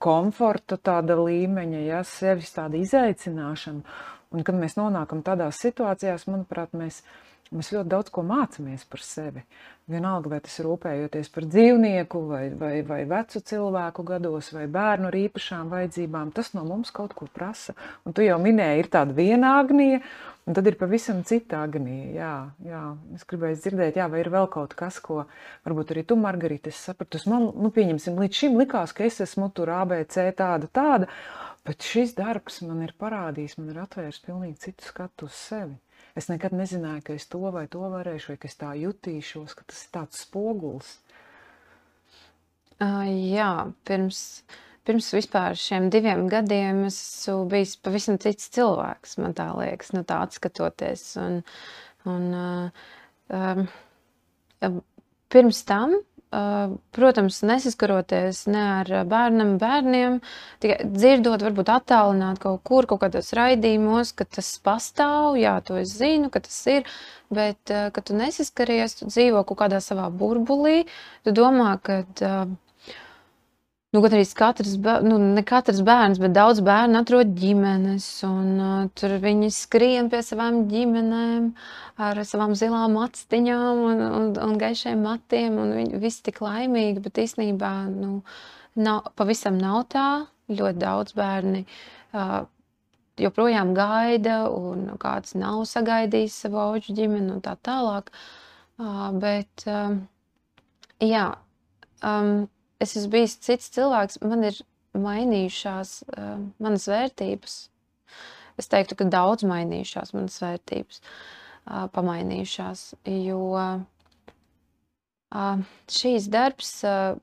A: komforta tāda līmeņa, ja, sevis tāda izaicināšana. Un kad mēs nonākam tādās situācijās, manuprāt, mēs, mēs ļoti daudz ko mācāmies par sevi. Vienalga, vai tas ir rūpējoties par dzīvnieku, vai, vai, vai vecu cilvēku gados, vai bērnu ar īpašām vajadzībām, tas no mums kaut ko prasa. Un tu jau minēji, ir tāda viena agnija, un tad ir pavisam cita agnija. Jā, jā. Es gribēju dzirdēt, jā, vai ir vēl kaut kas, ko varbūt arī tu, Margarita, esi sapratusi. Man, nu, pieņemsim, līdz šim likās, ka es esmu tur ABC tāda, tāda, bet šis darbs man ir parādījis, man ir atvērs pilnīgi citu skatu uz sevi. Es nekad nezināju, ka es to vai to varēšu, vai ka es tā jutīšos, ka tas ir tāds spogulis.
B: Uh, jā, pirms, pirms vispār šiem diviem gadiem es esmu bijis pavisam cits cilvēks, man tā liekas, nu tā atskatoties. Un, un, uh, um, pirms tam protams, nesaskaroties ne ar bērnam, bērniem, tikai dzirdot, varbūt attālināt kaut kur, kaut kādos raidījumos, ka tas pastāv, jā, to es zinu, ka tas ir, bet, kad tu nesaskaries, tu dzīvo kaut kādā savā burbulī, tu domā, ka Nu, gan arī katrs, nu, ne katrs bērns, bet daudz bērnu atrod ģimenes, un uh, tur viņi skrien pie savām ģimenēm ar savām zilām atstiņām un, un, un gaišiem matiem, un viņi visi tik laimīgi, bet īstenībā nu, nav, pavisam nav tā. Ļoti daudz bērni uh, joprojām gaida, un kāds nav sagaidījis savu auģu ģimeni un tā tālāk. Uh, bet, uh, jā, um, es esmu bijis cits cilvēks, man ir mainījušās uh, manas vērtības. Es teiktu, ka daudz mainījušās manas vērtības, uh, pamainījušās. Jo uh, šīs darbs, uh,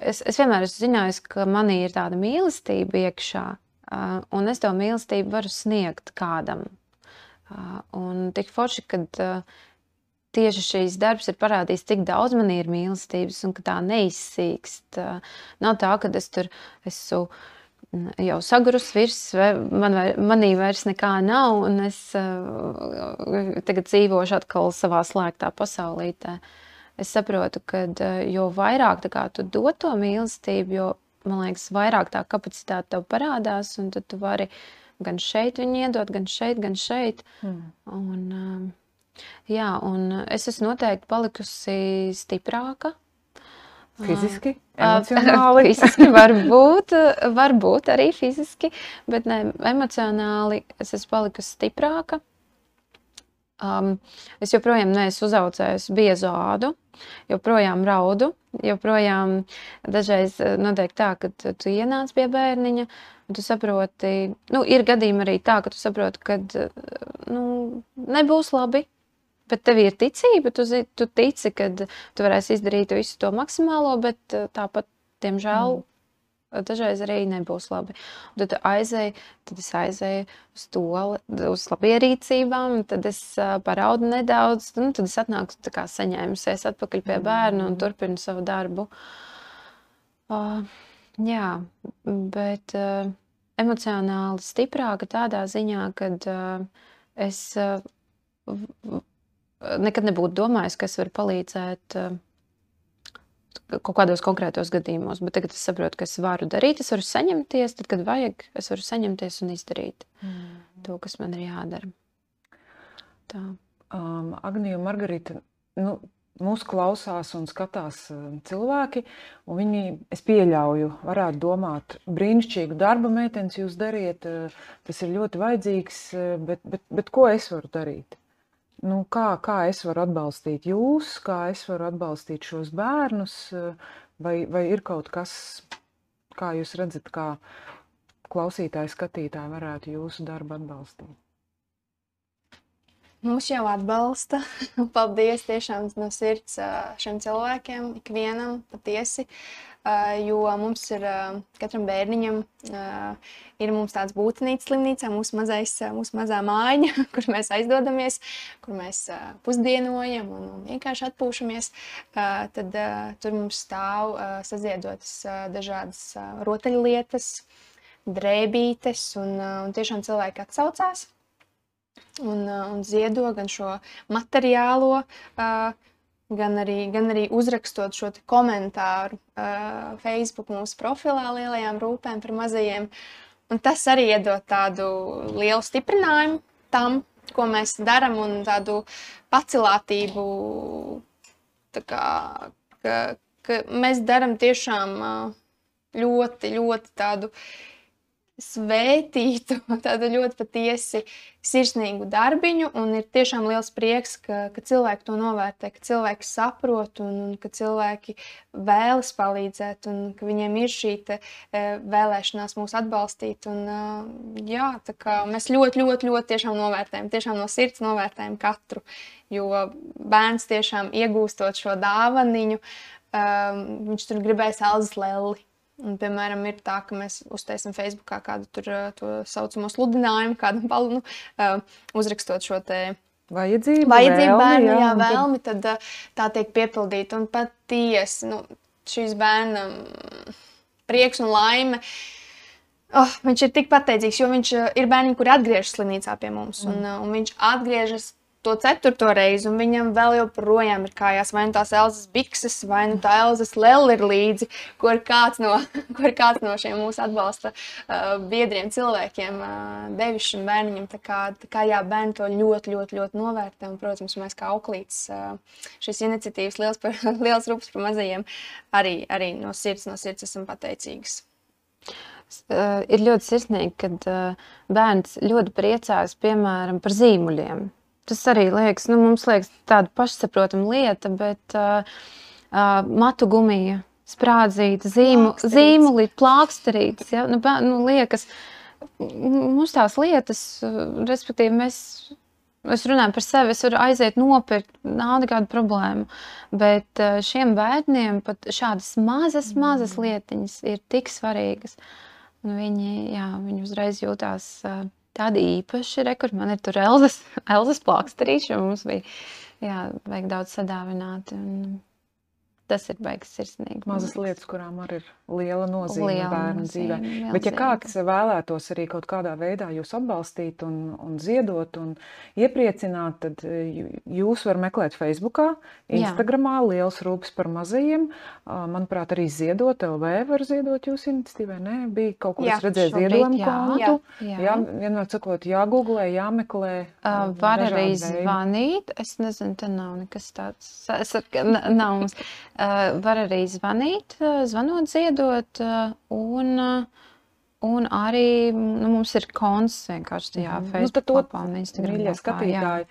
B: es, es vienmēr esmu zinājis, ka manī ir tāda mīlestība iekšā, uh, un es to mīlestību varu sniegt kādam. Uh, un tik forši, kad uh, tieši šīs darbs ir parādījis, cik daudz man ir mīlestības un ka tā neizsīkst. Nav tā, ka es tur esmu jau sagurus virs, man vai, manī vairs nekā nav, un es tagad dzīvošu atkal savā slēgtā pasaulītē. Es saprotu, ka jo vairāk kā, tu dod to mīlestību, jo, man liekas, vairāk tā kapacitāte tev parādās, un tu vari gan šeit viņu iedot, gan šeit, gan šeit. Mm. Un, jā, un es esmu noteikti palikusi stiprāka
A: Fiziski, emocionāli.
B: fiziski varbūt, varbūt arī fiziski, bet ne, emocionāli es esmu palikusi stiprāka. Um, es joprojām neesmu uzaugusi biezu ādu, joprojām raudu, joprojām dažreiz notiek tā, ka tu, tu ienāc pie bērniņa, un tu saproti, nu, ir gadījumi arī tā, ka tu saproti, ka nu, nebūs labi, Bet tev ir ticība, tu, tu tici, ka tu varēsi izdarīt visu to maksimālo, bet eh, tāpat, diemžēl, mm. dažreiz arī nebūs labi. Un tad aizēju, tad es aizēju uz to, uz labierīcībām, tad es uh, paraudu nedaudz, nu, tad es atnāku tā kā saņēmusies atpakaļ pie bērna un mm. turpinu savu darbu. Uh, jā, bet uh, emocionāli stiprāka tādā ziņā, ka uh, es uh, nekad nebūtu domājis, ka es varu palīdzēt eh, kaut kādos konkrētos gadījumos, bet tagad es saprotu, ka es varu darīt, es varu saņemties, tad, kad vajag, es varu saņemties un izdarīt mm. to, kas man ir jādara. Tā.
A: Um, Agnija un Margarita, nu, mūsu klausās un skatās cilvēki, un viņi, es pieļauju, varētu domāt, brīnišķīgu darbu meitenes jūs dariet, eh, tas ir ļoti vajadzīgs, eh, bet, bet, bet ko es varu darīt? Nu, kā, kā es varu atbalstīt jūs, kā es varu atbalstīt šos bērnus, vai, vai ir kaut kas, kā jūs redzat, kā klausītāji, skatītāji varētu jūsu darbu atbalstīt?
C: Mūs jau atbalsta. Paldies tiešām no sirds šiem cilvēkiem, ikvienam patiesi. Uh, jo mums ir katram bērniņam ir tāds būtnīca slimnīcā, mūsu, mazais, mūsu mazā mājiņa, kur mēs aizdodamies, kur mēs pusdienojam un, un vienkārši atpūšamies. Tad tur mums stāv saziedotas dažādas rotaļlietas, drēbītes, un, un tiešām cilvēki atsaucās un, un ziedo gan šo materiālo uh, gan arī, gan arī uzrakstot šo komentāru uh, Facebook mūsu profilā lielajām rūpēm par mazajiem. Un tas arī iedod tādu lielu stiprinājumu tam, ko mēs darām, un tādu pacilātību, tā kā, ka, ka mēs darām tiešām ļoti, ļoti tādu uh, svētītu, tādu ļoti patiesi sirsnīgu darbiņu. Un ir tiešām liels prieks, ka, ka cilvēki to novērtē, ka cilvēki saprot un, un ka cilvēki vēlas palīdzēt un ka viņiem ir šī te, e, vēlēšanās mūs atbalstīt. Un, e, jā, mēs ļoti, ļoti, ļoti tiešām novērtējam, tiešām no sirds novērtējam katru. Jo bērns tiešām iegūstot šo dāvaniņu, um, viņš tur gribēs Elzas leli Un, piemēram, ir tā, ka mēs uztaisām Facebookā kādu tur, to saucamo sludinājumu, kādam palnu, uh, uzrakstot šo te
A: vajadzību,
C: vajadzību vēlmi, bērnu, jā, jā, vēlmi, tad uh, tā tiek piepildīta. Un patiesi, nu, šīs bērnam prieks un laime. Oh, viņš ir tik pateicīgs, jo viņš ir bērni, kuri atgriežas slimnīcā pie mums. Mm. Un, un viņš atgriežas to ceturto reizi, un viņam vēl joprojām ir kājās vai nu tās Elzas bikses, vai nu tā Elzas lēla ir līdzi, ko ir kāds no, ko ir kāds no šiem mūsu atbalsta uh, biedriem cilvēkiem uh, devis šim bērniņam. Tā kā, tā kā jā, bērni to ļoti, ļoti, ļoti novērtē, un, protams, mēs kā auklītes uh, šīs iniciatīvas liels, par, liels rūpes par mazajiem arī, arī no sirds, no sirds esam pateicīgas.
B: Uh, ir ļoti sirsnīgi, kad uh, bērns ļoti priecājas, piemēram, par zīmuļiem tas arī liekas, nu, mums liekas tāda pašsaprotama lieta, bet uh, uh, matu gumija, sprādzīta, zīmu, zīmuli, plāksterītas, ja? nu, nu, liekas, mums tās lietas, respektīvi mēs Es runāju par sevi, es varu aiziet nopirkt, nav nekāda problēma. Bet šiem bērniem pat šādas mazas, mazas mm. lietiņas ir tik svarīgas. Un viņi, jā, viņi uzreiz jūtās uh, tādi īpaši, re, kur man ir tur Elzas, Elzas plāksterīši, un mums bija jā, vajag daudz sadāvināt. Un tas ir beigas sirsnīgi.
A: Mazas lietas, kurām arī ir liela nozīme
B: Liela
A: bērnu
B: nozīme,
A: dzīvē. Bet, ja kāds vēlētos arī kaut kādā veidā jūs atbalstīt, un, un ziedot un iepriecināt, tad jūs varat meklēt Facebook,
B: Jā.
A: Instagram, Liels Rūpes par mazajiem. Manuprāt, arī ziedot, LV var ziedot jūsu iniciatīvai. Nē, bija kaut ko,
C: Jā,
A: es redzēju,
B: šobrīd
A: ziedojumu
B: jā.
A: kontu.
B: Jā.
A: Jā, vienmēr sakot, jāgooglē, jāmeklē.
B: Uh, var arī zvanīt. Es nezinu, tā nav nekas tāds. Es ar, nav mums. Var arī zvanīt, zvanot, ziedot. Un, un arī nu, mums ir konts vienkārši tajā.
A: Nu,
B: Facebook
A: tad to,
B: lapā un Instagram.
A: Mīļie
B: lapā, jā.
A: skatītāji,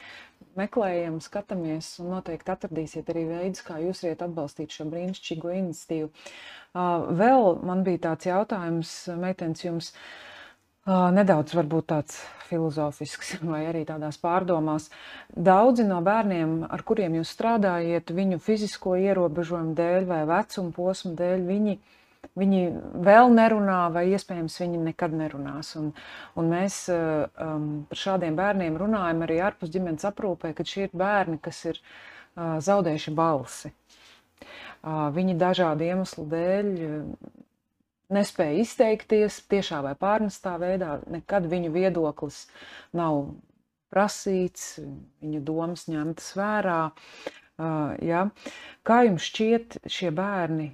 A: meklējam, skatāmies, un noteikti atradīsiet arī veidus, kā jūs varat atbalstīt šo brīnišķīgo iniciatīvu. Vēl man bija tāds jautājums, meitenes, jums uh, nedaudz varbūt tāds filozofisks vai arī tādās pārdomās. Daudzi no bērniem, ar kuriem jūs strādājat, viņu fizisko ierobežojumu dēļ vai vecuma posmu dēļ, viņi Viņi vēl nerunā, vai iespējams viņi nekad nerunās. Un, un mēs um, par šādiem bērniem runājam arī ārpus ģimenes aprūpē, kad šie ir bērni, kas ir uh, zaudējuši balsi. Viņi dažādu iemeslu dēļ nespēja izteikties tiešā vai pārnestā veidā. Nekad viņu viedoklis nav prasīts, viņu domas ņemtas vērā. Ja. Kā jums šķiet šie bērni,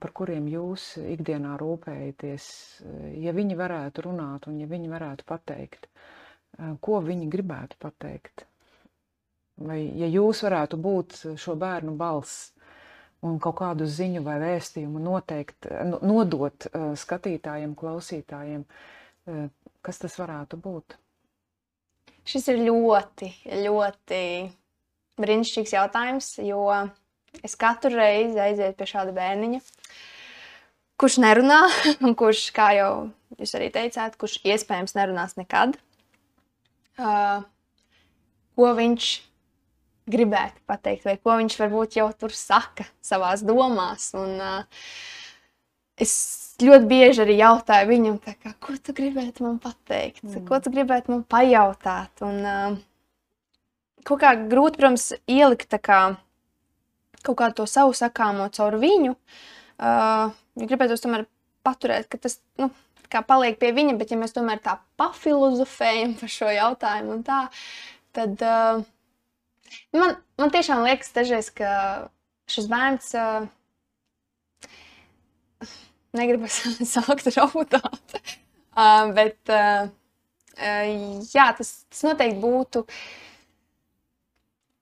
A: par kuriem jūs ikdienā rūpējaties, ja viņi varētu runāt un ja viņi varētu pateikt, ko viņi gribētu pateikt? Vai ja jūs varētu būt šo bērnu balss un kaut kādu ziņu vai vēstījumu noteikt, no- nodot uh, skatītājiem, klausītājiem, uh, kas tas varētu būt?
C: Šis ir ļoti, ļoti brīnišķīgs jautājums, jo es katru reizi aizietu pie šāda bērniņa, kurš nerunā, un kurš, kā jau jūs arī teicāt, kurš iespējams nerunās nekad. Uh, ko viņš gribētu pateikt, vai ko viņš varbūt jau tur saka savā domās. Un, uh, es ļoti bieži arī jautāju viņam, kā, ko tu gribētu man pateikt, mm. ko tu gribētu man pajautāt. Un, uh, kaut kā grūti, protams, ielikt kā, kaut kādu to savu sakāmo caur viņu. Uh, ja gribētu tomēr paturēt, ka tas nu, kā paliek pie viņa, bet ja mēs tomēr tā pafilozofējam par šo jautājumu, un tā, tad uh, man, man tiešām liekas, dažreiz, ka šis bērns. Uh, Negribu sākt raudāt. Uh, bet, uh, jā, tas, tas noteikti būtu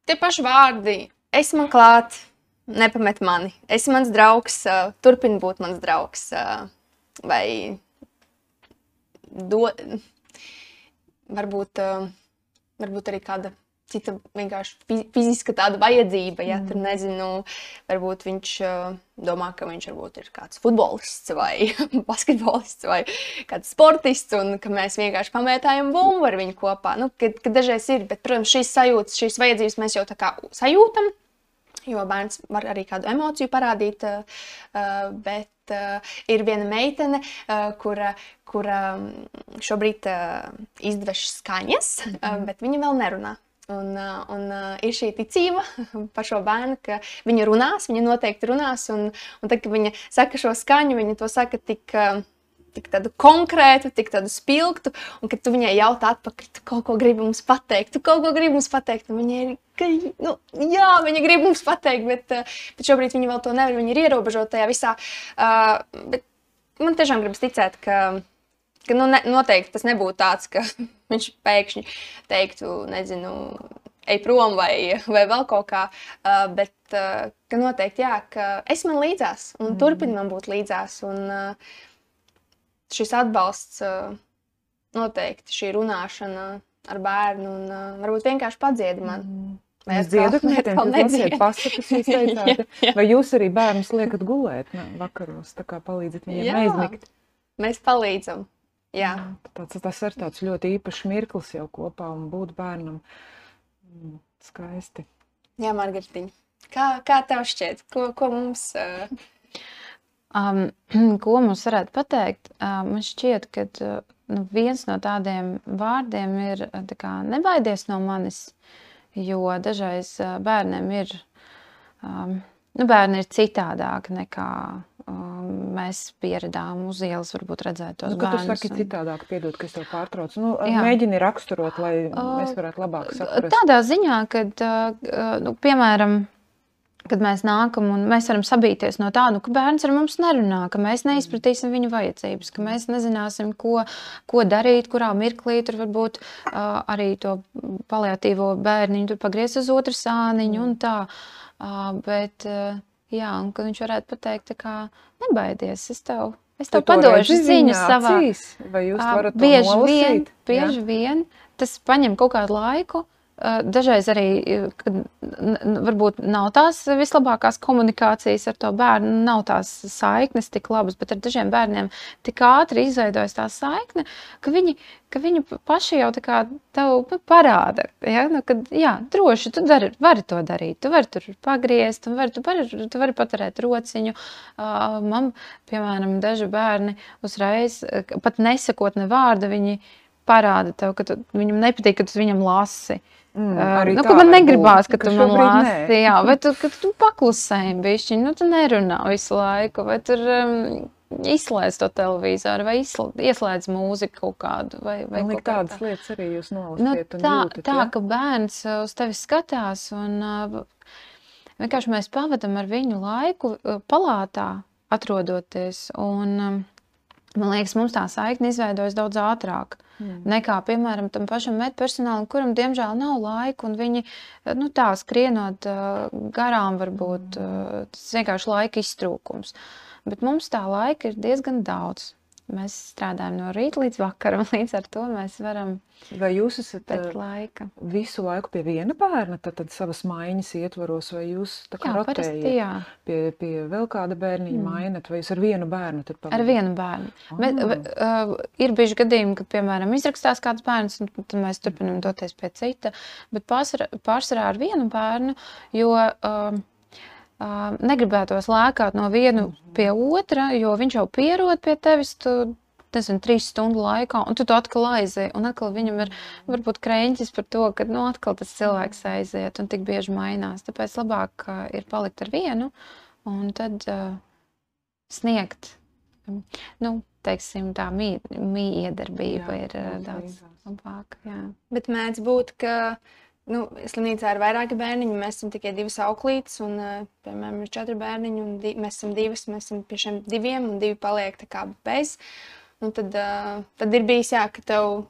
C: tie paši vārdi. Es man klāt, nepamet mani. Esi mans draugs, turpini būt mans draugs. Vai do, varbūt, varbūt arī kāda cita vienkārši fi- fiziska tāda vajadzība. Ja mm. tur nezinu, varbūt viņš domā, ka viņš varbūt ir kāds futbolists vai basketbolists vai kāds sportists, un ka mēs vienkārši pamētājam bumbu ar viņu kopā. Nu, kad, kad dažreiz ir, bet, protams, šīs sajūtas, šīs vajadzības mēs jau tā kā sajūtam. Jo bērns var arī kādu emociju parādīt, bet ir viena meitene, kura, kura šobrīd izdvež skaņas, mm -hmm. uh, bet viņa vēl nerunā. Un, un ir šī ticība par šo bērnu, ka viņa runās, viņa noteikti runās. Un, un tad, kad viņa saka šo skaņu, viņa to saka tik, tik konkrētu, tik spilgtu. Un, kad tu viņai jautā atpakaļ, tu kaut ko gribi mums pateikt, tu kaut ko gribi mums pateikt. Viņa ir, ka, nu, jā, viņa grib mums pateikt, bet, bet šobrīd viņa vēl to nevar. Viņa ir ierobežota tajā visā. Bet man tiešām gribas ticēt, ka ka nu, ne, noteikti tas nebūtu tāds, ka viņš pēkšņi teiktu, nezinu, ej prom vai, vai vēl kaut kā. Uh, bet uh, ka noteikti, jā, ka es man līdzās un mm. turpinu man būt līdzās. Un, uh, šis atbalsts uh, noteikti šī runāšana ar bērnu un uh, varbūt vienkārši padziedi man. Mm. Vai
A: meitene,
C: atkal
A: jūs lasiet
C: nedziedat?
A: pasakas, jūs teicāt.
C: Jā, jā.
A: Vai jūs arī bērnus liekat gulēt ne, vakaros, tā kā palīdzat viņiem
C: Jā.
A: neizmigt?
C: Mēs palīdzam. Jā.
A: Tāds, tas ir tāds ļoti īpašs mirklis jau kopā un būt bērnam. Mm, Skaisti.
C: Jā, Margaritiņa. Kā, kā tev šķiet, ko, ko mums uh,
B: Um, ko mums varētu pateikt? Uh, man šķiet, ka uh, nu, viens no tādiem vārdiem ir uh, tā kā, nebaidies no manis. Jo dažreiz bērniem ir, um, nu, bērni ir citādāki nekā um, mēs pieredām uz ielas, varbūt redzēt tos
A: nu, bērnus. Tu saki un... citādāk, piedod, ka es tev pārtraucu. Nu, Jā. mēģini raksturot, lai uh, mēs varētu labāk saprast.
B: Tādā ziņā, ka, uh, nu, piemēram, kad mēs nākam un mēs varam sabīties no tā, nu, ka bērns ar mums nerunā, ka mēs neizpratīsim viņa vajadzības, ka mēs nezināsim, ko, ko darīt, kurā mirklī tur varbūt uh, arī to paliatīvo bērniņu pagriez uz otru sāniņu un tā. Uh, bet, uh, jā, un kad viņš varētu pateikt, kā nebaidies, es tev. Es tev padošu ziņu savā.
A: Vai jūs varat
B: bieži vien, bieži jā? vien tas paņem kaut kādu laiku, Dažreiz arī, kad varbūt nav tās vislabākās komunikācijas ar to bērnu, nav tās saiknes tik labas, bet ar dažiem bērniem tik ātri izveidojas tā saikne, ka viņi, ka viņi paši jau tā kā tev nu, parāda, ja? nu, ka jā, droši tu dari, vari to darīt, tu vari tur pagriezt, tu vari, tu vari, tu vari paturēt rociņu. Uh, man, piemēram, daži bērni uzreiz, pat nesakot ne vārdu, viņi parāda tev, ka tu, viņam nepatīk, ka tu viņam lasi. Uh, Mm, uh, nu, ka man negribās, ka, tu man lāsti, jā, vai tu, tu paklusēji bišķiņ, nu tu nerunā visu laiku, vai tur um, izslēdz to televizoru, vai ieslēdz mūziku kaut kādu, vai, vai
A: kaut tādas tā. lietas arī jūs nolasiet
B: nu,
A: un
B: tā,
A: jūtat,
B: tā,
A: ja?
B: ka bērns uz tevi skatās un uh, vienkārši mēs pavadam ar viņu laiku uh, palātā atrodoties un um, man liekas, mums tā saikne izveidojas daudz ātrāk. Mm. Nekā, piemēram, tam pašam medpersonālam, kuram diemžēl nav laika, un viņi nu, tā skrienot garām, varbūt tas vienkārši laika iztrūkums. Bet mums tā laika ir diezgan daudz. Mēs strādājam no rīta līdz vakaram, līdz ar to mēs varam.
A: Vai jūs esat
B: pēc laika?
A: Visu laiku pie viena bērna, tad, tad savas maiņas ietvaros, vai jūs tā kā rotējat pie, pie vēl kāda bērniņa mm. mainat, vai jūs ar vienu bērnu tad
B: pavadāt? Ar vienu bērnu. Oh. Bet, uh, ir bijuši gadījumi, kad, piemēram, izrakstās kāds bērns, un tad mēs turpinam doties pie cita, bet pārsvarā, pārsvarā ar vienu bērnu, jo uh, negribētos lēkāt no viena pie otra, jo viņš jau pierod pie tevis. Tu, Nezinu, trīs stundu laikā, un tu atkal aizies. Un atkal viņam ir varbūt krēķis par to, ka nu, atkal tas cilvēks aiziet un tik bieži mainās. Tāpēc labāk ir palikt ar vienu un tad uh, sniegt, nu, teiksim, tā mīkdarbība ir uh, daudz labāka.
C: Bet mēdz būt, ka Nu, slimnīcā ir vairāki bērniņi, mēs esam tikai divas auklītes, un, piemēram, ir četri bērniņi, un di mēs esam divas, mēs esam pie šiem diviem, un divi paliek tā kā bez. Un tad, tad ir bijis jā, ka tev,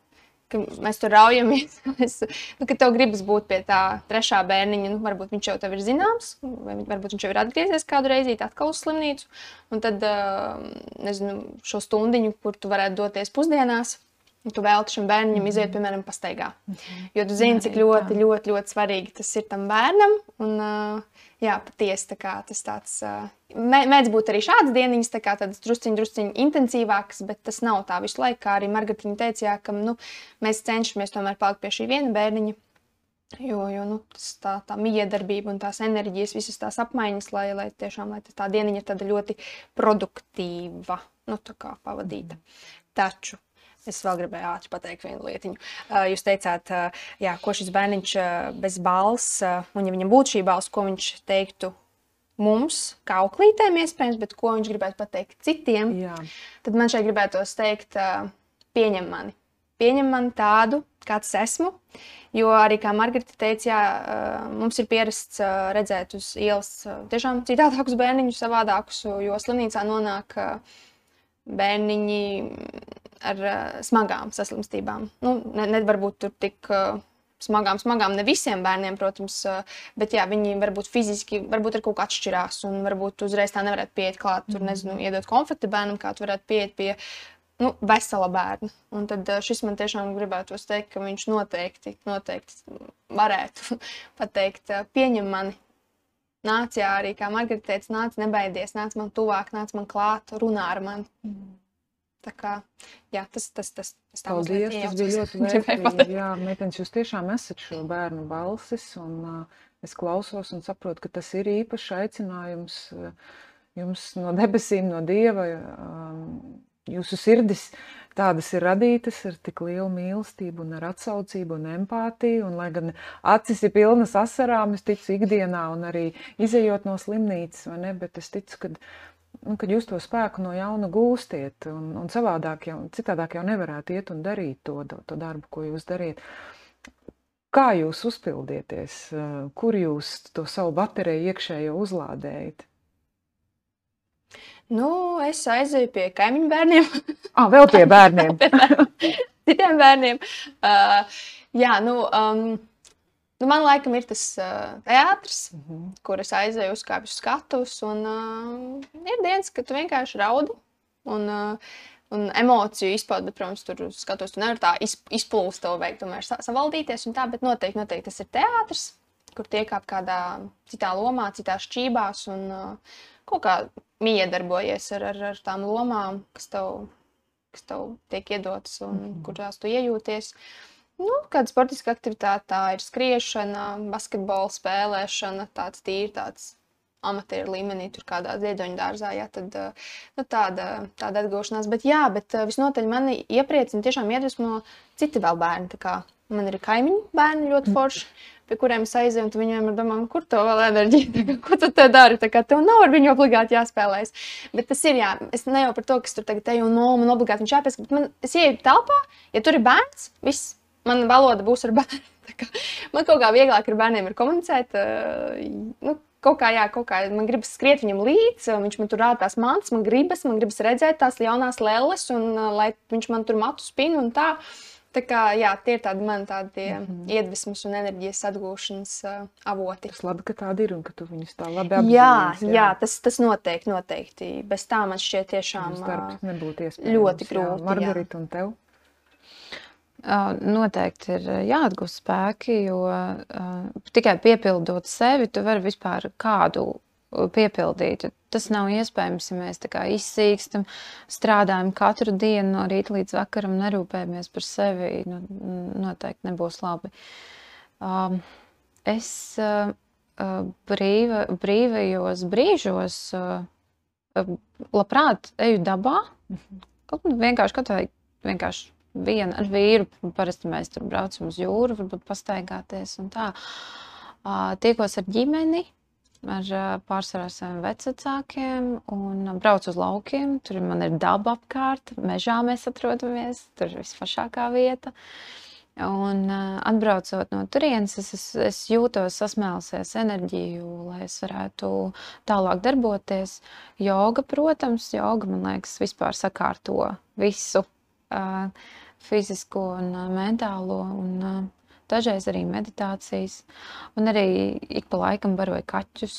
C: ka mēs tur raujamies, mēs, nu, ka tev gribas būt pie tā trešā bērniņa, nu, varbūt viņš jau ir zināms, vai varbūt viņš jau ir atgriezies kādu reizi atkal uz slimnīcu, un tad, nezinu, šo stundiņu, kur tu varētu doties pusdienās, tu velti šim bērnam mm. iziet, piemēram, pastaigā. Mm. Jo tu zini, cik ļoti, ļoti, ļoti svarīgi tas ir tam bērnam. Un, jā, patiesi tā kā, tas tāds mēdz būt arī šādas dienas, tā kā tādas drusciņi, drusciņi intensīvākas, bet tas nav tā visu laiku. Kā arī Margarita teica, jā, ka nu, mēs cenšamies tomēr palikt pie šī viena bērniņa. Jo, jo nu, tas, tā, tā miedarbība un tās enerģijas, visas tās apmaiņas, lai, lai tiešām lai tā diena ir ļoti produktīva, nu, tā kā pavadīta. Taču Es vēl gribēju ātri pateikt vienu lietiņu. Jūs teicāt, jā, ko šis bērniņš bez balss, un ja viņam būtu šī balss, ko viņš teiktu mums, kā auklītēm, iespējams, bet ko viņš gribētu pateikt citiem, jā. tad man šeit gribētos teikt, pieņem mani. Pieņem mani tādu, kāds esmu. Jo arī, kā Margarita teica, jā, mums ir pierasts redzēt uz ielas tiešām citādākus bērniņus, savādākus, jo slimnīcā nonāk bērniņi ar uh, smagām saslimstībām. Nu, ne, ne varbūt tur tik uh, smagām, smagām, ne visiem bērniem, protams, uh, bet jā, viņi varbūt fiziski, varbūt ir kaut kā atšķirās, un varbūt uzreiz tā nevarētu pieiet klāt, tur, nezinu, mhm. iedot konfekti bērnam, kā tu varētu pieiet pie nu, vesela bērna. Un tad šis man tiešām gribētu teikt, ka viņš noteikti, noteikti varētu pateikt, pieņem mani. Nāc, jā, arī kā Margarita teica, nāc, nebaidies, nāc man tuvāk, nāc man klāt, runā ar mani. Mm. Tā kā, jā, tas, tas, tas, tas
A: Paldies, tas bija ļoti vērtīgi. Jā, meitenes, jūs tiešām esat šo bērnu balsis, un uh, es klausos un saprotu, ka tas ir īpašs aicinājums uh, jums no debesīm, no Dieva. Um, jūsu sirdis tādas ir radītas ar tik lielu mīlestību, un ar atsaucību un empātiju. Un, lai gan acis ir pilnas asarām, es ticu ikdienā, un arī izējot no slimnīcas, vai ne? Bet es ticu, ka nu, kad jūs to spēku no jauna gūstiet, un, un savādāk jau, citādāk jau nevarētu iet un darīt to, to darbu, ko jūs dariet. Kā jūs uzpildieties, kur jūs to savu bateriju iekšējo uzlādējat?
C: Nu, es aizēju pie kaimiņu bērniem.
A: ah, vēl pie bērniem.
C: Citiem bērniem. Uh, jā, nu, um, Nu, man laikam ir tas uh, teātris, mm -hmm. kur es aizēju, uzkāpu uz skatuves. Un uh, ir dienas, kad tu vienkārši raudi. Un, uh, un emociju izpaudi, bet, protams, tur skatos, tu nevari tā izplūst to veikt, tomēr savaldīties. Tā, bet noteikti, noteikti tas ir teātris, kur tiek ap kādā citā lomā, citā šķībās un uh, kaut kā miedarbojies ar, ar, ar tām lomām, kas tev, kas tev tiek iedotas un mm -hmm. kurās tu iejūties. Uh, Nu, kāda sportiska aktivitāte tā ir skriešana, basketbola spēlēšana, tāds tīri tāds amatieru līmenī, tur kādā ziedoņa dārzā. Jā, tad, nu, tāda, tāda atgūšanās. Bet, jā, bet visnotaļ mani iepriecina, tiešām iedvesmo citi vēl bērni. Man ir kaimiņu bērni ļoti mm. forši, pie kuriem es aizēju, un viņi vienmēr domā, kur to vēl enerģija, kā, ko tu te dari. Tā kā tev nav ar viņu obligāti jāspēlējas. Bet tas ir, jā, es ne jau par to, kas tur tagad te jau no, man obligāti viņš jāpēc, bet man, es ieeju telpā, ja tur ir bērns, viss man valoda būs ar bērnu. Man kaut kā vieglāk ar bērniem ir komunicēt. Nu, kaut kā, jā, kaut kā man gribas skriet viņam līdzi, viņš man tur rāda tās mantas, man gribas, man gribas redzēt tās jaunās lelles, un lai viņš man tur matu spinu un tā. Tā kā, jā, tie ir tādi man tādi mm -hmm. iedvesmas un enerģijas atgūšanas uh, avoti.
A: Tas labi, ka tādi ir un ka tu viņus tā labi apzinājies.
C: Jā, jā. jā tas, tas noteikti, noteikti. Bez tā man šķiet tiešām
A: iespējams.
C: Ļoti grūti.
A: Margarita un tev?
B: Noteikti ir jāatgūst spēki, jo tikai piepildot sevi, tu vari vispār kādu piepildīt. Tas nav iespējams, ja mēs tā kā izsīkstam, strādājam katru dienu no rīta līdz vakaram, nerūpējamies par sevi. Nu, noteikti nebūs labi. Um, es uh, brīva, brīvajos brīžos uh, labprāt eju dabā. Kaut vienkārši kaut vai vienkārši viena ar vīru. Parasti mēs tur braucam uz jūru, varbūt pastaigāties un tā. Tiekos ar ģimeni, ar pārsvarā saviem vecākiem un braucu uz laukiem. Tur man ir daba apkārt, mežā mēs atrodamies, tur ir visfašākā vieta. Un atbraucot no turienes, es, es, es jūtos sasmēlusies enerģiju, lai es varētu tālāk darboties. Joga, protams, joga man liekas, vispār sakārto visu. Uh, fizisko un mentālo. Un, Dažreiz arī meditācijas, un arī ik pa laikam baroju kaķus.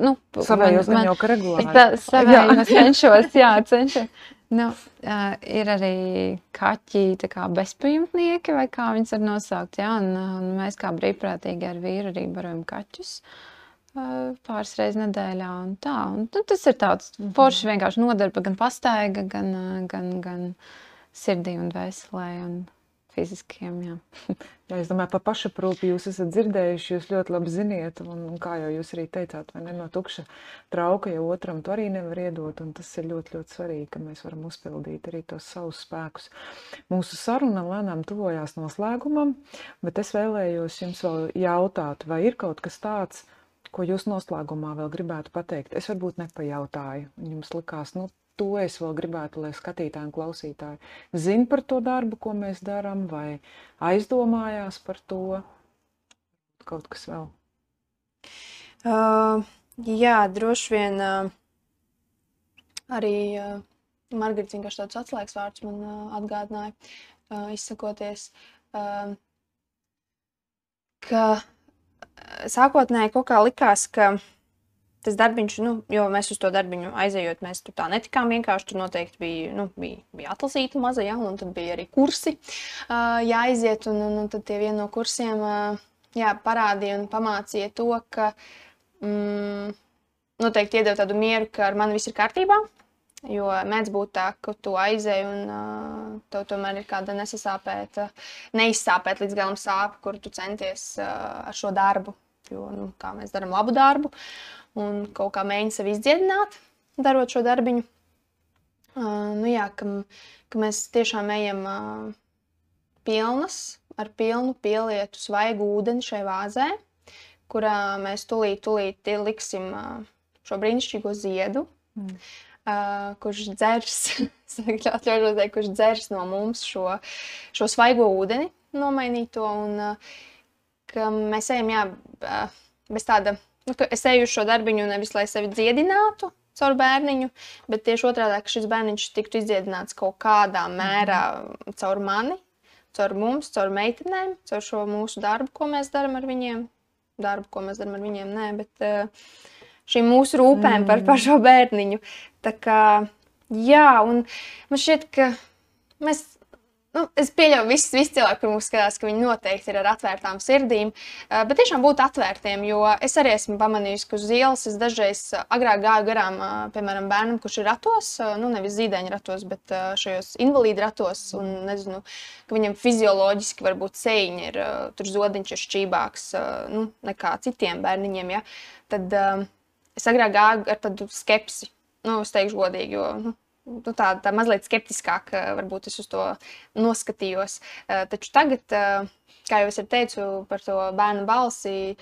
A: Nu, savējos man, man jau regulāri.
B: Tā, savējos cenšos, jā, cenšos. Nu, uh, ir arī kaķi, kā bezpajumtnieki, vai kā viņas var nosaukt. Jā, un, un mēs kā brīvprātīgi ar vīru arī barojam kaķus uh, pāris reizes nedēļā. Un tā, un, nu, tas ir tāds foršs vienkārši nodarba, gan pastaiga, gan, gan, gan, gan sirdī un dvēselē un fiziskiem. Jā.
A: jā, es domāju, par pašaprūpi jūs esat dzirdējuši, jūs ļoti labi ziniet, un, un kā jau jūs arī teicāt, vai ne no tukša trauka jau otram to arī nevar iedot, un tas ir ļoti, ļoti svarīgi, ka mēs varam uzpildīt arī tos savus spēkus. Mūsu saruna lēnām tuvojās noslēgumam, bet es vēlējos jums vēl jautāt, vai ir kaut kas tāds, ko jūs noslēgumā vēl gribētu pateikt? Es varbūt nepajautāju, un jums likās, nu, to es vēl gribētu, lai skatītāji un klausītāji zina par to darbu, ko mēs darām, vai aizdomājās par to. Kaut kas vēl.
C: Uh, jā, droši vien uh, arī uh, Margarita vienkārši tāds atslēgas vārds man uh, atgādināja, uh, izsakoties, uh, ka sākotnēji kaut kā likās, ka uh, tas darbiņš, nu, jo mēs uz to darbiņu aizejot, mēs tur tā netikām vienkārši. Tur noteikti bija, nu, bija, bija atlasīta maza, ja, un tad bija arī kursi uh, jāiziet. Un, un, un tad tie vieni no kursiem uh, jā, parādīja un pamācīja to, ka mm, noteikti iedod tādu mieru, ka ar mani viss ir kārtībā. Jo mēdz būt tā, ka tu aizēji un uh, tev tomēr ir kāda nesasāpēta, neizsāpēta līdz galam sāpe, kur tu centies uh, ar šo darbu. Jo, nu, kā mēs darām labu darbu, uh, un kaut kā mēģina sevi izdziedināt, darot šo darbiņu. Uh, nu jā, ka, ka mēs tiešām ejam uh, pilnas, ar pilnu pielietu svaigu ūdeni šai vāzē, kurā mēs tulīt, tulīt liksim uh, šo brīnišķīgo ziedu. Mm. Uh, kurš dzers, teikt, kurš dzers no mums šo, šo svaigo ūdeni, nomainīto. Un, uh, mēs ejam, jā, uh, bez tāda, nu, ka es eju uz šo darbiņu nevis lai sevi dziedinātu caur bērniņu, bet tieši otrādi, ka šis bērniņš tiktu izdziedināts kaut kādā mērā caur mani, caur mums, caur meitenēm, caur šo mūsu darbu, ko mēs darām ar viņiem. Darbu, ko mēs darām ar viņiem, nē, bet uh, šīm mūsu rūpēm mm. par, par šo bērniņu. Tā kā, jā, un man šķiet, ka mēs. Nu, es pieļauju, ka visi, visi cilvēki, kuriem skatās, ka viņi noteikti ir ar atvērtām sirdīm, uh, bet tiešām būt atvērtiem. Jo es arī esmu pamanījis, ka uz ielas es dažreiz uh, agrāk gāju garām, uh, piemēram, bērnam, kurš ir ratos, nu, nevis zīdaiņa ratos, bet šajos invalīdu ratos. Un, nezinu, ka viņam fizioloģiski varbūt sēņi ir, tur zodiņš ir šķībāks nu, nekā citiem bērniņiem. Ja? Tad, es agrāk gāju ar tādu skepsi. Nu, es teikšu godīgi, jo nu, nu, tā, tā mazliet skeptiskāk varbūt es uz to noskatījos. Uh, taču tagad, uh, kā jau es teicu par to bērnu balsi,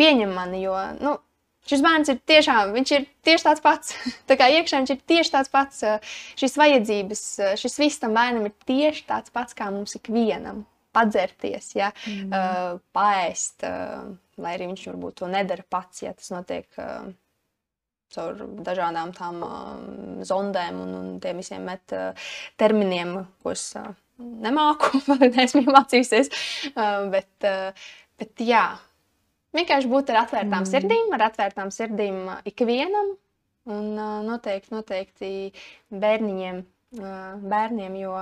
C: pieņem mani, jo nu, šis bērns ir tiešām, viņš ir tieši tāds pats. tā kā iekšā viņš ir tieši tāds pats. Šīs vajadzības, šis viss tam bērnam ir tieši tāds pats kā mums ikvienam. Padzerties, ja, mm. uh, paēst, uh, lai arī viņš varbūt to nedara pats, ja tas notiek uh, caur dažādām tām uh, zondēm un, un tiem visiem met uh, terminiem, ko es uh, nemāku, neesmu mācījusies. Uh, bet, uh, bet jā, vienkārši būt ar atvērtām mm. sirdīm, ar atvērtām sirdīm ikvienam. Un noteikti, noteikti bērniņiem, bērniem, jo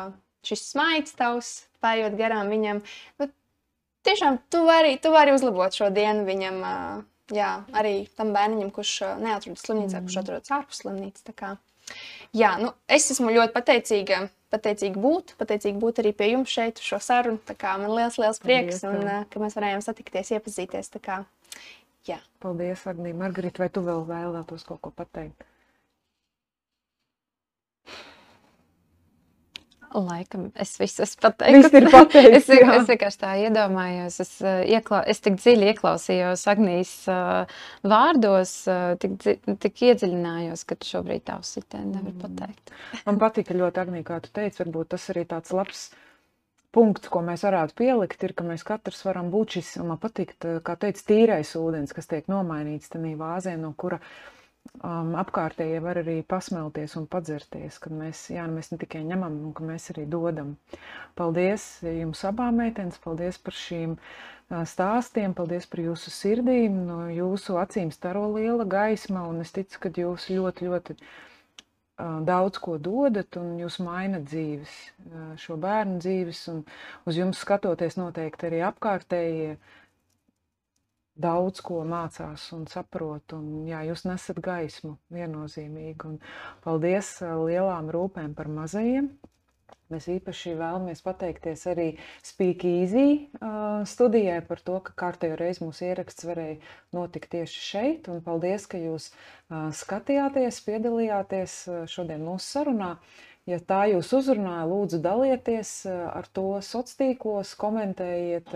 C: šis smaids tavs, pājot garām viņam, nu, tiešām tu vari, tu vari uzlabot šo dienu viņam. Uh, jā, arī tam bērnam, kurš neatrodas slimnīcā, mm. kurš atrodas ārpus slimnīcas. Jā, nu, es esmu ļoti pateicīga. Pateicīgi būt, pateicīgi būt arī pie jums šeit, šo sarunu. Man liels, liels prieks, Paldies, un, ka mēs varējām satikties, iepazīties. Kā, jā.
A: Paldies, Agnija. Margarita, vai tu vēl vēlētos kaut ko pateikt?
B: Laikam es visu esmu pateicis.
A: Viss ir pateicis.
B: es, es vienkārši tā iedomājos. Es, uh, iekla, es tik dziļi ieklausījos Agnijas uh, vārdos, uh, tik, tik iedziļinājos, ka šobrīd tā uzsitēni nevar mm. pateikt.
A: Man patika ļoti, Agnija, kā tu teici, varbūt tas arī tāds labs punkts, ko mēs varētu pielikt, ir, ka mēs katrs varam būt šis, un man patīk, kā teica, tīrais ūdens, kas tiek nomainīts tajā vāzē, no kura um, apkārtējie var arī pasmelties un padzerties, ka mēs, jā, nu mēs ne tikai ņemam, bet ka mēs arī dodam. Paldies jums abām meitenes, paldies par šīm uh, stāstiem, paldies par jūsu sirdīm, no jūsu acīm staro liela gaisma, un es ticu, ka jūs ļoti, ļoti uh, daudz ko dodat, un jūs mainat dzīves, uh, šo bērnu dzīves, un uz jums skatoties noteikti arī apkārtējie daudz ko mācās un saprot. Un, jā, jūs nesat gaismu viennozīmīgi. Un paldies lielām rūpēm par mazajiem. Mēs īpaši vēlamies pateikties arī Easy uh, studijai par to, ka kārtējo reizi mūsu ieraksts varēja notikt tieši šeit. Un paldies, ka jūs uh, skatījāties, piedalījāties šodien mūsu sarunā. Ja tā jūs uzrunāja, lūdzu dalieties ar to sociālos tīklos, komentējiet,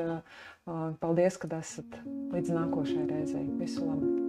A: Paldies, ka esat līdz nākošajai reizei. Visu labu!